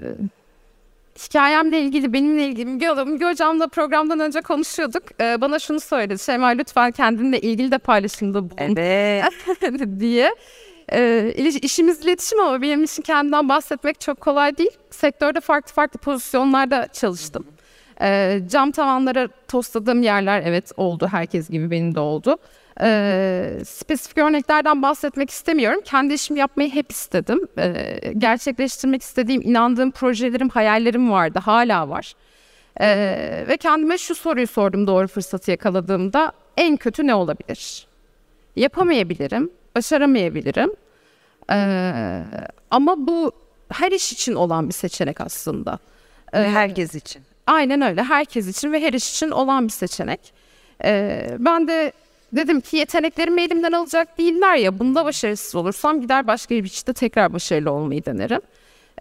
hikayemle ilgili, benimle ilgili Müge, Müge Hocam'la programdan önce konuşuyorduk. Ee, bana şunu söyledi. Şeyma lütfen kendinle ilgili de paylaşımda bulun. Evet. diye. Ee, işimiz iletişim ama benim için kendimden bahsetmek çok kolay değil. Sektörde farklı farklı pozisyonlarda çalıştım. Ee, cam tavanlara tostladığım yerler evet oldu. Herkes gibi benim de oldu. Ee, spesifik örneklerden bahsetmek istemiyorum. Kendi işimi yapmayı hep istedim. Ee, gerçekleştirmek istediğim, inandığım projelerim, hayallerim vardı. Hala var. Ee, ve kendime şu soruyu sordum doğru fırsatı yakaladığımda. En kötü ne olabilir? Yapamayabilirim, başaramayabilirim. Ee, ama bu her iş için olan bir seçenek aslında. Ee, herkes için. Aynen öyle. Herkes için ve her iş için olan bir seçenek. Ee, ben de dedim ki yeteneklerimi elimden alacak değiller ya. Bunda başarısız olursam gider başka bir işte tekrar başarılı olmayı denerim.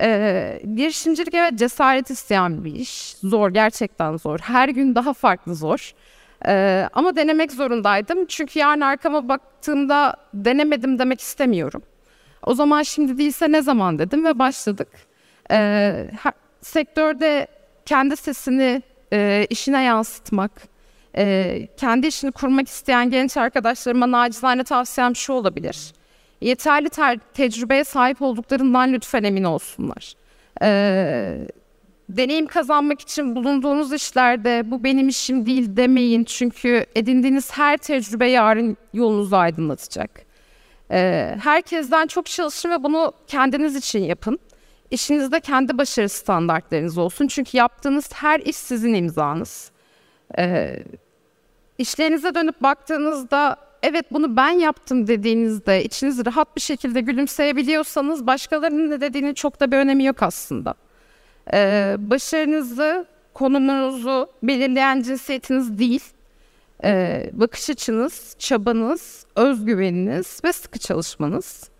Ee, girişimcilik evet cesaret isteyen bir iş. Zor, gerçekten zor. Her gün daha farklı zor. Ee, ama denemek zorundaydım. Çünkü yarın arkama baktığımda denemedim demek istemiyorum. O zaman şimdi değilse ne zaman dedim ve başladık. Ee, sektörde kendi sesini e, işine yansıtmak, e, kendi işini kurmak isteyen genç arkadaşlarıma nacizane tavsiyem şu olabilir. Yeterli ter- tecrübeye sahip olduklarından lütfen emin olsunlar. E, deneyim kazanmak için bulunduğunuz işlerde bu benim işim değil demeyin. Çünkü edindiğiniz her tecrübe yarın yolunuzu aydınlatacak. E, herkesten çok çalışın ve bunu kendiniz için yapın. İşinizde kendi başarı standartlarınız olsun. Çünkü yaptığınız her iş sizin imzanız. Ee, işlerinize dönüp baktığınızda evet bunu ben yaptım dediğinizde içiniz rahat bir şekilde gülümseyebiliyorsanız başkalarının ne dediğinin çok da bir önemi yok aslında. Ee, başarınızı, konumunuzu belirleyen cinsiyetiniz değil, ee, bakış açınız, çabanız, özgüveniniz ve sıkı çalışmanız.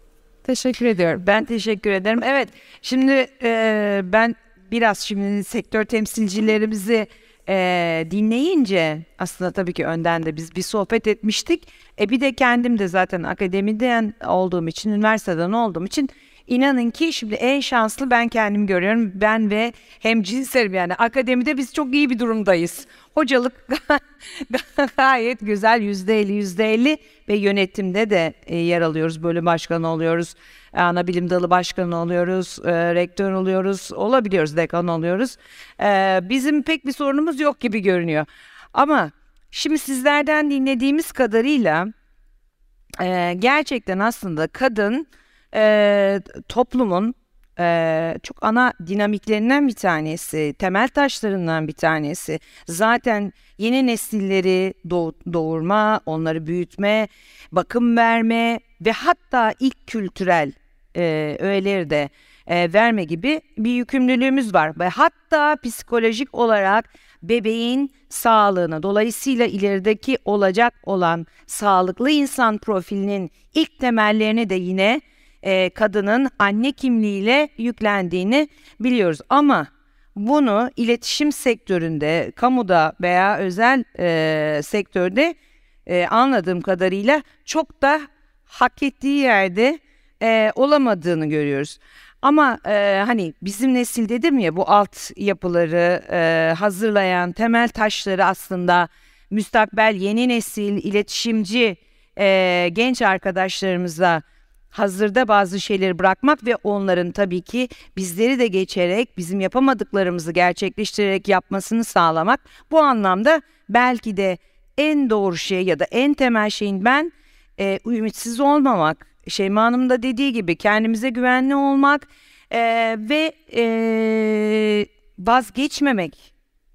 Teşekkür ediyorum. Ben teşekkür ederim. Evet, şimdi e, ben biraz şimdi sektör temsilcilerimizi e, dinleyince aslında tabii ki önden de biz bir sohbet etmiştik. E bir de kendim de zaten akademiden olduğum için, üniversiteden olduğum için inanın ki şimdi en şanslı ben kendim görüyorum. Ben ve hem cinslerim yani akademide biz çok iyi bir durumdayız. Hocalık gayet güzel yüzde elli yüzde elli ve yönetimde de e, yer alıyoruz. Bölüm başkanı oluyoruz, ana bilim dalı başkanı oluyoruz, e, rektör oluyoruz, olabiliyoruz, dekan oluyoruz. E, bizim pek bir sorunumuz yok gibi görünüyor. Ama şimdi sizlerden dinlediğimiz kadarıyla e, gerçekten aslında kadın e, toplumun e, çok ana dinamiklerinden bir tanesi, temel taşlarından bir tanesi. Zaten yeni nesilleri doğ, doğurma, onları büyütme, bakım verme ve hatta ilk kültürel e, öğeleri de e, verme gibi bir yükümlülüğümüz var. Ve hatta psikolojik olarak bebeğin sağlığını dolayısıyla ilerideki olacak olan sağlıklı insan profilinin ilk temellerini de yine e, kadının anne kimliğiyle yüklendiğini biliyoruz. Ama bunu iletişim sektöründe, kamuda veya özel e, sektörde e, anladığım kadarıyla çok da hak ettiği yerde e, olamadığını görüyoruz. Ama e, hani bizim nesil dedim ya bu alt yapıları e, hazırlayan temel taşları aslında müstakbel yeni nesil iletişimci e, genç arkadaşlarımıza hazırda bazı şeyleri bırakmak ve onların tabii ki bizleri de geçerek bizim yapamadıklarımızı gerçekleştirerek yapmasını sağlamak. Bu anlamda belki de en doğru şey ya da en temel şeyin ben e, ümitsiz olmamak, Şeyma Hanım da dediği gibi kendimize güvenli olmak e, ve e, vazgeçmemek,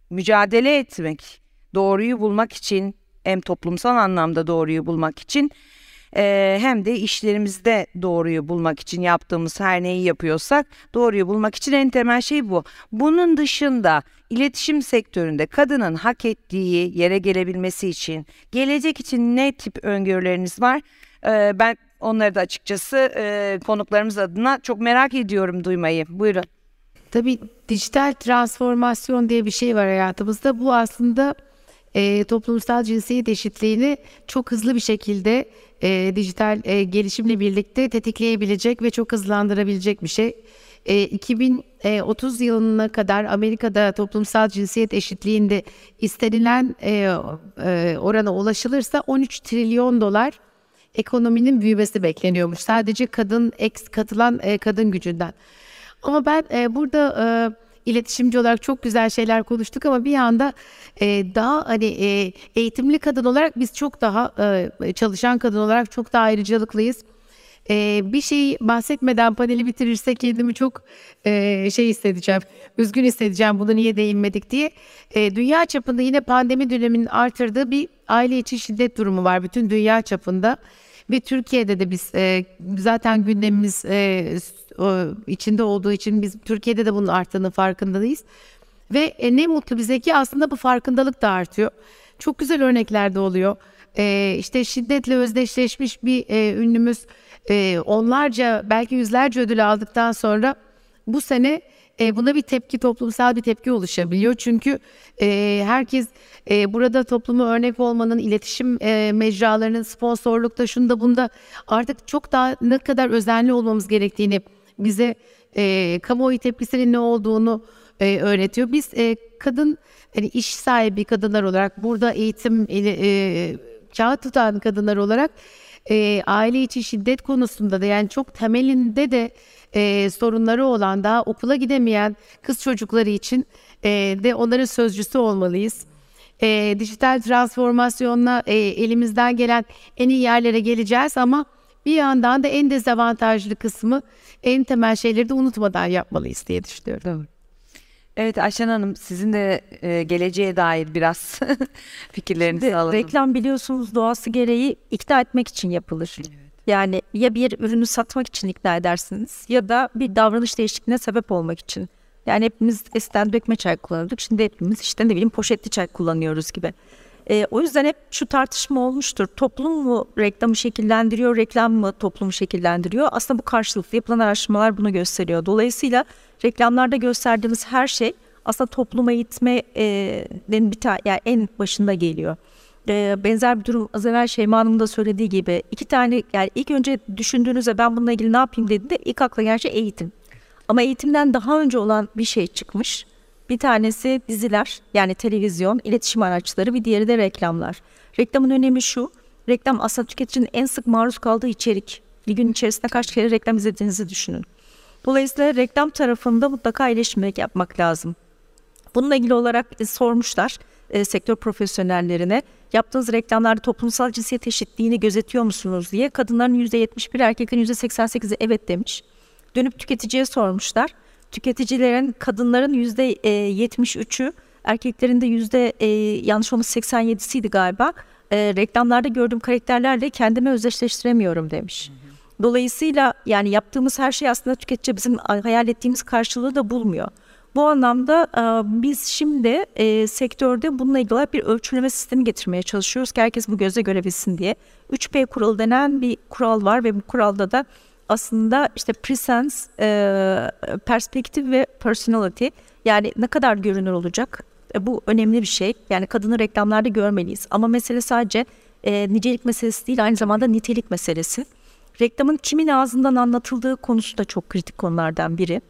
mücadele etmek, doğruyu bulmak için hem toplumsal anlamda doğruyu bulmak için e, hem de işlerimizde doğruyu bulmak için yaptığımız her neyi yapıyorsak doğruyu bulmak için en temel şey bu. Bunun dışında iletişim sektöründe kadının hak ettiği yere gelebilmesi için gelecek için ne tip öngörüleriniz var? E, ben onları da açıkçası e, konuklarımız adına çok merak ediyorum duymayı. Buyurun. Tabii dijital transformasyon diye bir şey var hayatımızda. Bu aslında e, toplumsal cinsiyet eşitliğini çok hızlı bir şekilde e, dijital e, gelişimle birlikte tetikleyebilecek ve çok hızlandırabilecek bir şey. E, 2030 yılına kadar Amerika'da toplumsal cinsiyet eşitliğinde istenilen e, e, orana ulaşılırsa 13 trilyon dolar ekonominin büyümesi bekleniyormuş. Sadece kadın eks katılan e, kadın gücünden. Ama ben e, burada e, iletişimci olarak çok güzel şeyler konuştuk ama bir yanda e, daha hani e, eğitimli kadın olarak biz çok daha e, çalışan kadın olarak çok daha ayrıcalıklıyız. E, bir şey bahsetmeden paneli bitirirsek kendimi çok e, şey hissedeceğim, üzgün hissedeceğim bunu niye değinmedik diye. E, dünya çapında yine pandemi döneminin artırdığı bir aile içi şiddet durumu var bütün dünya çapında. Ve Türkiye'de de biz e, zaten gündemimiz e, içinde olduğu için biz Türkiye'de de bunun arttığının farkındayız. Ve e, ne mutlu bize ki aslında bu farkındalık da artıyor. Çok güzel örnekler de oluyor. E, işte şiddetle özdeşleşmiş bir e, ünlümüz e, onlarca belki yüzlerce ödül aldıktan sonra bu sene e, buna bir tepki, toplumsal bir tepki oluşabiliyor. Çünkü e, herkes e, burada topluma örnek olmanın, iletişim e, mecralarının, sponsorlukta, şunda bunda artık çok daha ne kadar özenli olmamız gerektiğini bize e, kamuoyu tepkisinin ne olduğunu e, öğretiyor. Biz e, kadın hani iş sahibi kadınlar olarak burada eğitim e, kağıt tutan kadınlar olarak e, aile içi şiddet konusunda da yani çok temelinde de e, sorunları olan daha okula gidemeyen kız çocukları için e, de onların sözcüsü olmalıyız. E, dijital transformasyonla e, elimizden gelen en iyi yerlere geleceğiz ama bir yandan da en dezavantajlı kısmı en temel şeyleri de unutmadan yapmalıyız diye düşünüyorum. Doğru. Evet Ayşen Hanım sizin de e, geleceğe dair biraz fikirlerinizi alalım. Reklam biliyorsunuz doğası gereği ikna etmek için yapılır. Evet. Yani ya bir ürünü satmak için ikna edersiniz ya da bir davranış değişikliğine sebep olmak için. Yani hepimiz eskiden dökme çay kullanıyorduk. Şimdi hepimiz işte ne bileyim poşetli çay kullanıyoruz gibi. E, o yüzden hep şu tartışma olmuştur. Toplum mu reklamı şekillendiriyor, reklam mı toplumu şekillendiriyor? Aslında bu karşılıklı yapılan araştırmalar bunu gösteriyor. Dolayısıyla reklamlarda gösterdiğimiz her şey aslında topluma itmenin bir ta yani en başında geliyor. E, benzer bir durum az evvel Şeyma Hanım da söylediği gibi iki tane yani ilk önce düşündüğünüzde ben bununla ilgili ne yapayım dediğinde ilk akla gelen şey eğitim. Ama eğitimden daha önce olan bir şey çıkmış. Bir tanesi diziler yani televizyon, iletişim araçları bir diğeri de reklamlar. Reklamın önemi şu. Reklam aslında tüketicinin en sık maruz kaldığı içerik. Bir gün içerisinde kaç kere reklam izlediğinizi düşünün. Dolayısıyla reklam tarafında mutlaka iyileşmek yapmak lazım. Bununla ilgili olarak e, sormuşlar e, sektör profesyonellerine. Yaptığınız reklamlarda toplumsal cinsiyet eşitliğini gözetiyor musunuz diye. Kadınların %71, erkeklerin %88'i evet demiş. Dönüp tüketiciye sormuşlar. Tüketicilerin, kadınların %73'ü, erkeklerin de yüzde e, yanlış olması 87'siydi galiba. E, reklamlarda gördüğüm karakterlerle kendimi özdeşleştiremiyorum demiş. Dolayısıyla yani yaptığımız her şey aslında tüketici bizim hayal ettiğimiz karşılığı da bulmuyor. Bu anlamda e, biz şimdi e, sektörde bununla ilgili bir ölçüleme sistemi getirmeye çalışıyoruz ki herkes bu göze görebilsin diye. 3P kuralı denen bir kural var ve bu kuralda da aslında işte presence, e, perspektif ve personality yani ne kadar görünür olacak e, bu önemli bir şey. Yani kadını reklamlarda görmeliyiz ama mesele sadece e, nicelik meselesi değil aynı zamanda nitelik meselesi. reklamın kimin ağzından anlatıldığı konusu da çok kritik konulardan biri.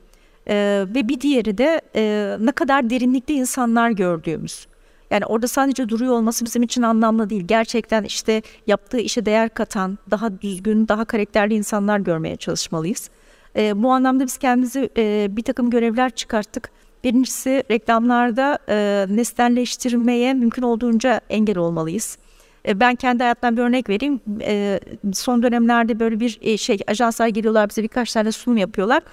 Ee, ve bir diğeri de e, ne kadar derinlikli insanlar gördüğümüz. Yani orada sadece duruyor olması bizim için anlamlı değil. Gerçekten işte yaptığı işe değer katan, daha düzgün, daha karakterli insanlar görmeye çalışmalıyız. E, bu anlamda biz kendimizi e, bir takım görevler çıkarttık. Birincisi reklamlarda e, nesnelleştirmeye mümkün olduğunca engel olmalıyız. E, ben kendi hayattan bir örnek vereyim. E, son dönemlerde böyle bir e, şey ajanslar geliyorlar bize birkaç tane sunum yapıyorlar.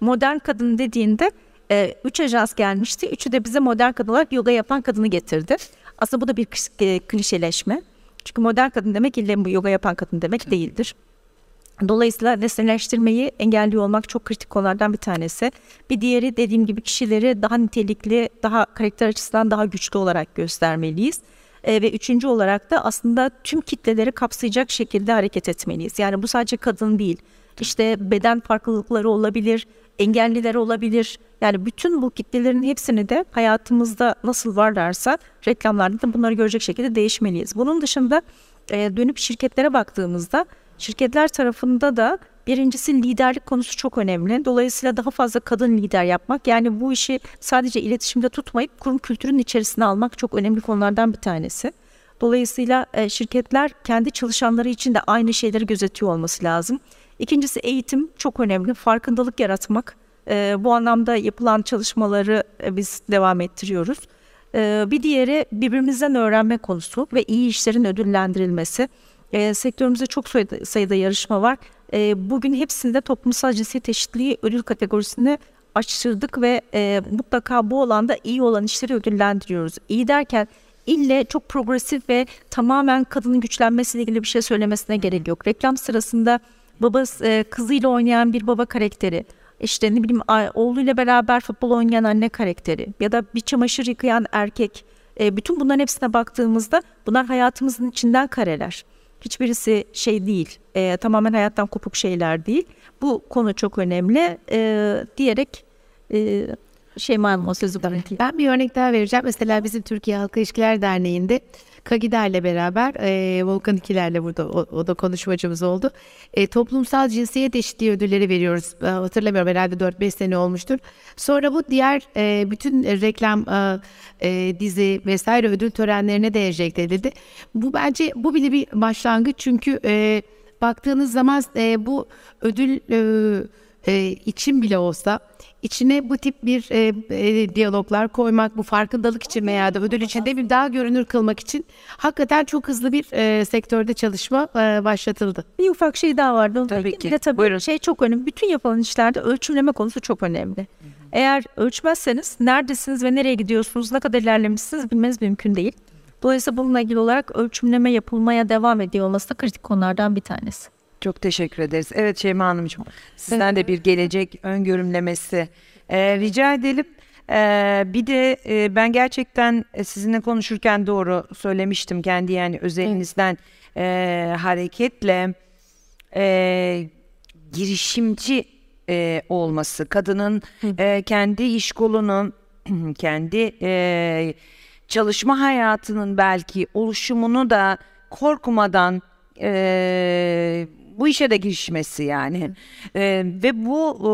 Modern kadın dediğinde e, üç ajans gelmişti. Üçü de bize modern kadın olarak yoga yapan kadını getirdi. Aslında bu da bir e, klişeleşme. Çünkü modern kadın demek ille bu yoga yapan kadın demek değildir. Dolayısıyla nesneleştirmeyi engelliyor olmak çok kritik konulardan bir tanesi. Bir diğeri dediğim gibi kişileri daha nitelikli, daha karakter açısından daha güçlü olarak göstermeliyiz. E, ve üçüncü olarak da aslında tüm kitleleri kapsayacak şekilde hareket etmeliyiz. Yani bu sadece kadın değil. İşte beden farklılıkları olabilir, engelliler olabilir. Yani bütün bu kitlelerin hepsini de hayatımızda nasıl varlarsa reklamlarda da bunları görecek şekilde değişmeliyiz. Bunun dışında e, dönüp şirketlere baktığımızda şirketler tarafında da birincisi liderlik konusu çok önemli. Dolayısıyla daha fazla kadın lider yapmak yani bu işi sadece iletişimde tutmayıp kurum kültürünün içerisine almak çok önemli konulardan bir tanesi. Dolayısıyla e, şirketler kendi çalışanları için de aynı şeyleri gözetiyor olması lazım. İkincisi eğitim çok önemli. Farkındalık yaratmak. E, bu anlamda yapılan çalışmaları e, biz devam ettiriyoruz. E, bir diğeri birbirimizden öğrenme konusu ve iyi işlerin ödüllendirilmesi. E, sektörümüzde çok sayıda, sayıda yarışma var. E, bugün hepsinde toplumsal cinsiyet eşitliği ödül kategorisini açtırdık ve e, mutlaka bu alanda iyi olan işleri ödüllendiriyoruz. İyi derken ille çok progresif ve tamamen kadının güçlenmesiyle ilgili bir şey söylemesine gerek yok. Reklam sırasında babası e, kızıyla oynayan bir baba karakteri, işte ne bileyim oğluyla beraber futbol oynayan anne karakteri ya da bir çamaşır yıkayan erkek. E, bütün bunların hepsine baktığımızda bunlar hayatımızın içinden kareler. Hiçbirisi şey değil, e, tamamen hayattan kopuk şeyler değil. Bu konu çok önemli e, diyerek e, Şeyma Hanım o sözü bırakayım. Ben bir örnek daha vereceğim. Mesela bizim Türkiye Halk İlişkiler Derneği'nde Kagider'le beraber e, Volkan İkiler'le burada o, o da konuşmacımız oldu. E, toplumsal cinsiyet eşitliği ödülleri veriyoruz. E, hatırlamıyorum herhalde 4-5 sene olmuştur. Sonra bu diğer e, bütün reklam e, e, dizi vesaire ödül törenlerine de enjekte edildi. Bu bence bu bile bir başlangıç çünkü e, baktığınız zaman e, bu ödül e, e, için bile olsa içine bu tip bir e, e, diyaloglar koymak, bu farkındalık için veya da ödül için de bir daha görünür kılmak için hakikaten çok hızlı bir e, sektörde çalışma e, başlatıldı. Bir ufak şey daha vardı. Tabii ki. De tabii Buyurun. şey çok önemli. Bütün yapılan işlerde ölçümleme konusu çok önemli. Eğer ölçmezseniz neredesiniz ve nereye gidiyorsunuz, ne kadar ilerlemişsiniz bilmeniz mümkün değil. Dolayısıyla bununla ilgili olarak ölçümleme yapılmaya devam ediyor olması da kritik konulardan bir tanesi. Çok teşekkür ederiz. Evet Şeyma Hanımcığım sizden de bir gelecek öngörümlemesi ee, rica edelim. Ee, bir de e, ben gerçekten e, sizinle konuşurken doğru söylemiştim kendi yani özelinizden e, hareketle e, girişimci e, olması, kadının e, kendi iş kolunun, kendi e, çalışma hayatının belki oluşumunu da korkmadan e, bu işe de girişmesi yani. E, ve bu e,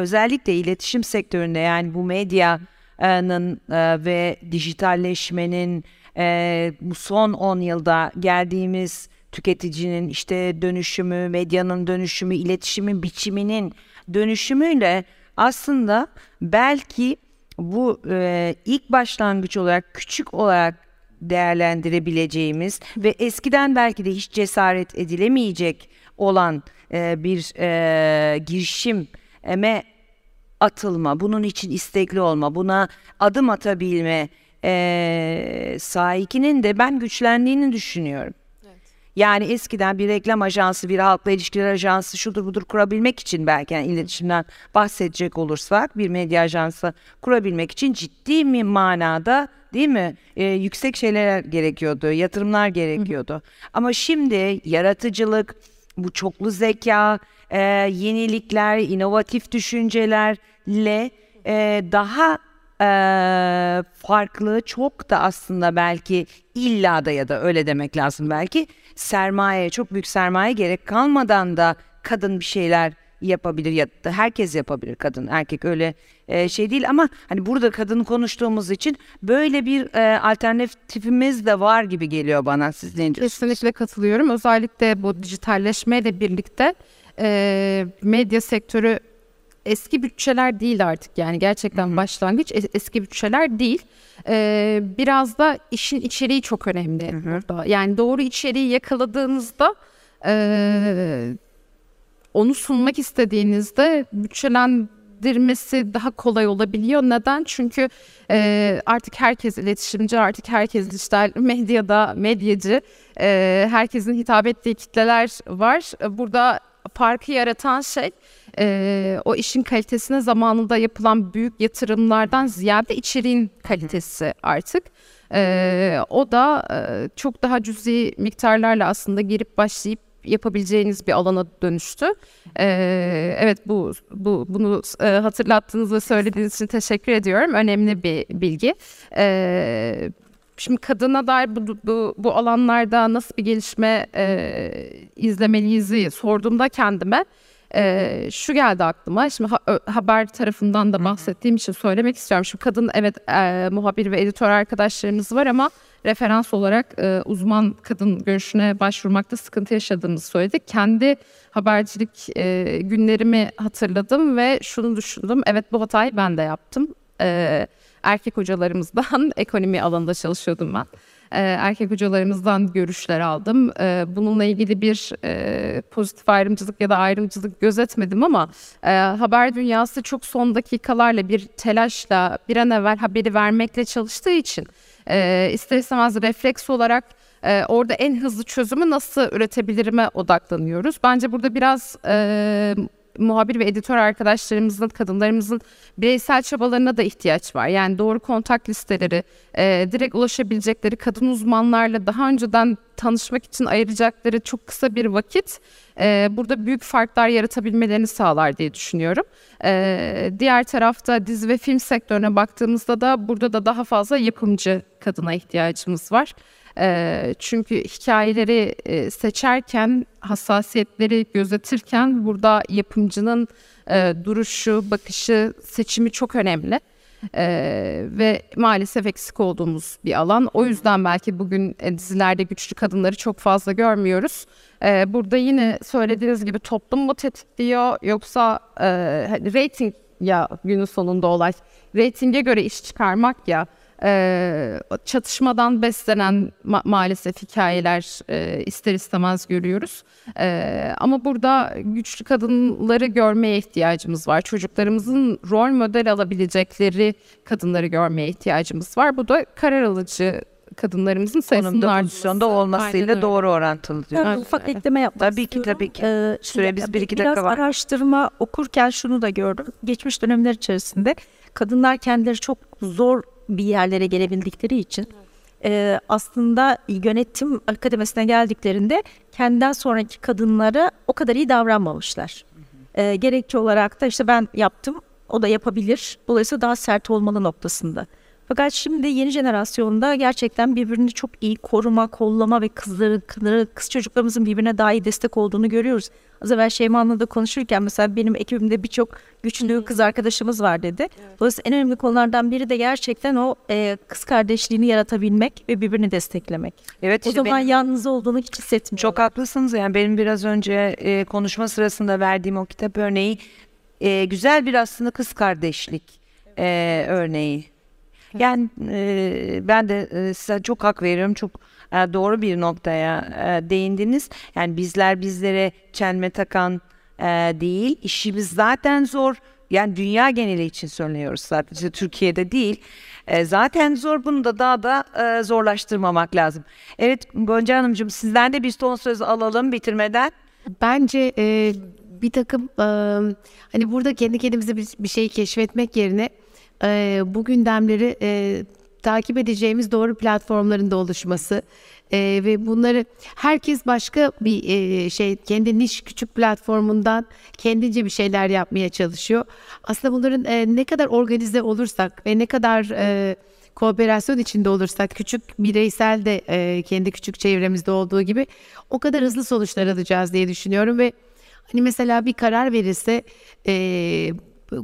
özellikle iletişim sektöründe yani bu medyanın e, ve dijitalleşmenin e, bu son 10 yılda geldiğimiz tüketicinin işte dönüşümü, medyanın dönüşümü, iletişimin biçiminin dönüşümüyle aslında belki bu e, ilk başlangıç olarak küçük olarak değerlendirebileceğimiz ve eskiden belki de hiç cesaret edilemeyecek olan e, bir e, girişime atılma, bunun için istekli olma, buna adım atabilme e, sahikinin de ben güçlendiğini düşünüyorum. Yani eskiden bir reklam ajansı, bir halkla ilişkiler ajansı şudur budur kurabilmek için belki yani iletişimden bahsedecek olursak bir medya ajansı kurabilmek için ciddi bir manada değil mi? Ee, yüksek şeyler gerekiyordu, yatırımlar gerekiyordu. Hı. Ama şimdi yaratıcılık, bu çoklu zeka, e, yenilikler, inovatif düşüncelerle e, daha e, farklı, çok da aslında belki illa da ya da öyle demek lazım belki sermaye, çok büyük sermaye gerek kalmadan da kadın bir şeyler yapabilir ya da herkes yapabilir kadın erkek öyle e, şey değil ama hani burada kadın konuştuğumuz için böyle bir e, alternatifimiz de var gibi geliyor bana siz ne diyorsunuz? Kesinlikle katılıyorum. Özellikle bu dijitalleşmeyle birlikte e, medya sektörü eski bütçeler değil artık yani gerçekten başlangıç es- eski bütçeler değil. E, biraz da işin içeriği çok önemli burada. Yani doğru içeriği yakaladığınızda e, onu sunmak istediğinizde bütçelendirmesi daha kolay olabiliyor. Neden? Çünkü e, artık herkes iletişimci, artık herkes dijital medyada, medyacı. E, herkesin hitap ettiği kitleler var. Burada farkı yaratan şey e, o işin kalitesine zamanında yapılan büyük yatırımlardan ziyade içeriğin kalitesi artık. E, o da e, çok daha cüzi miktarlarla aslında girip başlayıp yapabileceğiniz bir alana dönüştü. Ee, evet bu bu bunu e, hatırlattığınız ve söylediğiniz için teşekkür ediyorum. Önemli bir bilgi. Ee, şimdi kadına dair bu, bu, bu alanlarda nasıl bir gelişme e, izlemeliyiz sorduğumda kendime e, şu geldi aklıma. Şimdi ha- haber tarafından da bahsettiğim için söylemek istiyorum. Şimdi kadın evet e, muhabir ve editör arkadaşlarımız var ama referans olarak e, uzman kadın görüşüne başvurmakta sıkıntı yaşadığımızı söyledik. Kendi habercilik e, günlerimi hatırladım ve şunu düşündüm. Evet bu hatayı ben de yaptım. E, erkek hocalarımızdan ekonomi alanında çalışıyordum ben. E, erkek hocalarımızdan görüşler aldım. E, bununla ilgili bir e, pozitif ayrımcılık ya da ayrımcılık gözetmedim ama e, haber dünyası çok son dakikalarla bir telaşla bir an evvel haberi vermekle çalıştığı için e, ister istemez refleks olarak e, orada en hızlı çözümü nasıl üretebilirime odaklanıyoruz. Bence burada biraz e, muhabir ve editör arkadaşlarımızın, kadınlarımızın bireysel çabalarına da ihtiyaç var. Yani doğru kontak listeleri, e, direkt ulaşabilecekleri kadın uzmanlarla daha önceden tanışmak için ayıracakları çok kısa bir vakit e, burada büyük farklar yaratabilmelerini sağlar diye düşünüyorum. E, diğer tarafta dizi ve film sektörüne baktığımızda da burada da daha fazla yapımcı kadına ihtiyacımız var. E, çünkü hikayeleri e, seçerken, hassasiyetleri gözetirken burada yapımcının e, duruşu, bakışı, seçimi çok önemli. Ee, ve maalesef eksik olduğumuz bir alan. O yüzden belki bugün e, dizilerde güçlü kadınları çok fazla görmüyoruz. Ee, burada yine söylediğiniz gibi toplum mu tetikliyor yoksa e, hani rating ya günün sonunda olay. Ratinge göre iş çıkarmak ya e, çatışmadan beslenen ma- maalesef hikayeler e, ister istemez görüyoruz. E, ama burada güçlü kadınları görmeye ihtiyacımız var. Çocuklarımızın rol model alabilecekleri kadınları görmeye ihtiyacımız var. Bu da karar alıcı kadınlarımızın sayısının artması. pozisyonda olmasıyla doğru orantılı diyor. Evet, ufak evet. ekleme yapmak Tabii ki, istiyorum. tabii ki. Ee, Süremiz şimdi bir iki biraz dakika var. araştırma okurken şunu da gördüm. Geçmiş dönemler içerisinde kadınlar kendileri çok zor bir yerlere gelebildikleri için e, aslında yönetim akademisine geldiklerinde kendinden sonraki kadınlara o kadar iyi davranmamışlar. E, gerekçe olarak da işte ben yaptım o da yapabilir. Dolayısıyla daha sert olmalı noktasında. Fakat şimdi yeni jenerasyonda gerçekten birbirini çok iyi koruma, kollama ve kızları, kızları kız çocuklarımızın birbirine daha iyi destek olduğunu görüyoruz. Az evvel Şeyma'nınla da konuşurken mesela benim ekibimde birçok güçlü kız arkadaşımız var dedi. Dolayısıyla en önemli konulardan biri de gerçekten o e, kız kardeşliğini yaratabilmek ve birbirini desteklemek. Evet O işte zaman benim- yalnız olduğunu hiç hissetmiyor. Çok haklısınız yani benim biraz önce e, konuşma sırasında verdiğim o kitap örneği e, güzel bir aslında kız kardeşlik e, örneği. Yani e, ben de e, size çok hak veriyorum çok e, doğru bir noktaya e, değindiniz. Yani bizler bizlere çelme takan e, değil işimiz zaten zor. Yani dünya geneli için söylüyoruz sadece Türkiye'de değil. E, zaten zor bunu da daha da e, zorlaştırmamak lazım. Evet Gonca Hanımcığım sizden de bir son söz alalım bitirmeden. Bence e, bir takım e, hani burada kendi kendimize bir, bir şey keşfetmek yerine e, bu gündemleri e, takip edeceğimiz doğru platformların da oluşması e, ve bunları herkes başka bir e, şey kendi niş küçük platformundan kendince bir şeyler yapmaya çalışıyor. Aslında bunların e, ne kadar organize olursak ve ne kadar e, kooperasyon içinde olursak küçük bireysel de e, kendi küçük çevremizde olduğu gibi o kadar hızlı sonuçlar alacağız diye düşünüyorum ve Hani mesela bir karar verirse e,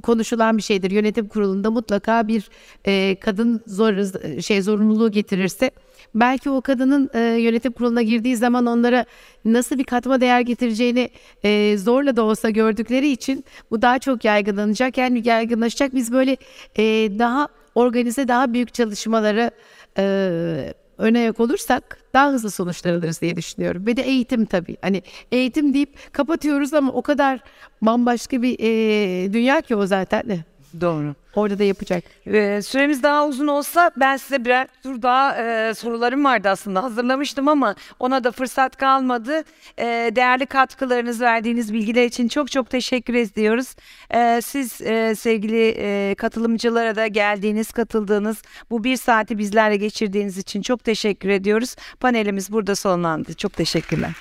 konuşulan bir şeydir. Yönetim kurulunda mutlaka bir e, kadın zor şey zorunluluğu getirirse belki o kadının e, yönetim kuruluna girdiği zaman onlara nasıl bir katma değer getireceğini e, zorla da olsa gördükleri için bu daha çok yaygınlanacak. Yani yaygınlaşacak. Biz böyle e, daha organize, daha büyük çalışmaları e, öne ayak olursak daha hızlı sonuçlar alırız diye düşünüyorum. Ve de eğitim tabii. Hani eğitim deyip kapatıyoruz ama o kadar bambaşka bir e, dünya ki o zaten. Doğru. Orada da yapacak. Ee, süremiz daha uzun olsa ben size birer tur daha e, sorularım vardı aslında hazırlamıştım ama ona da fırsat kalmadı. Ee, değerli katkılarınız verdiğiniz bilgiler için çok çok teşekkür ediyoruz. Ee, siz e, sevgili e, katılımcılara da geldiğiniz katıldığınız bu bir saati bizlerle geçirdiğiniz için çok teşekkür ediyoruz. Panelimiz burada sonlandı. Çok teşekkürler.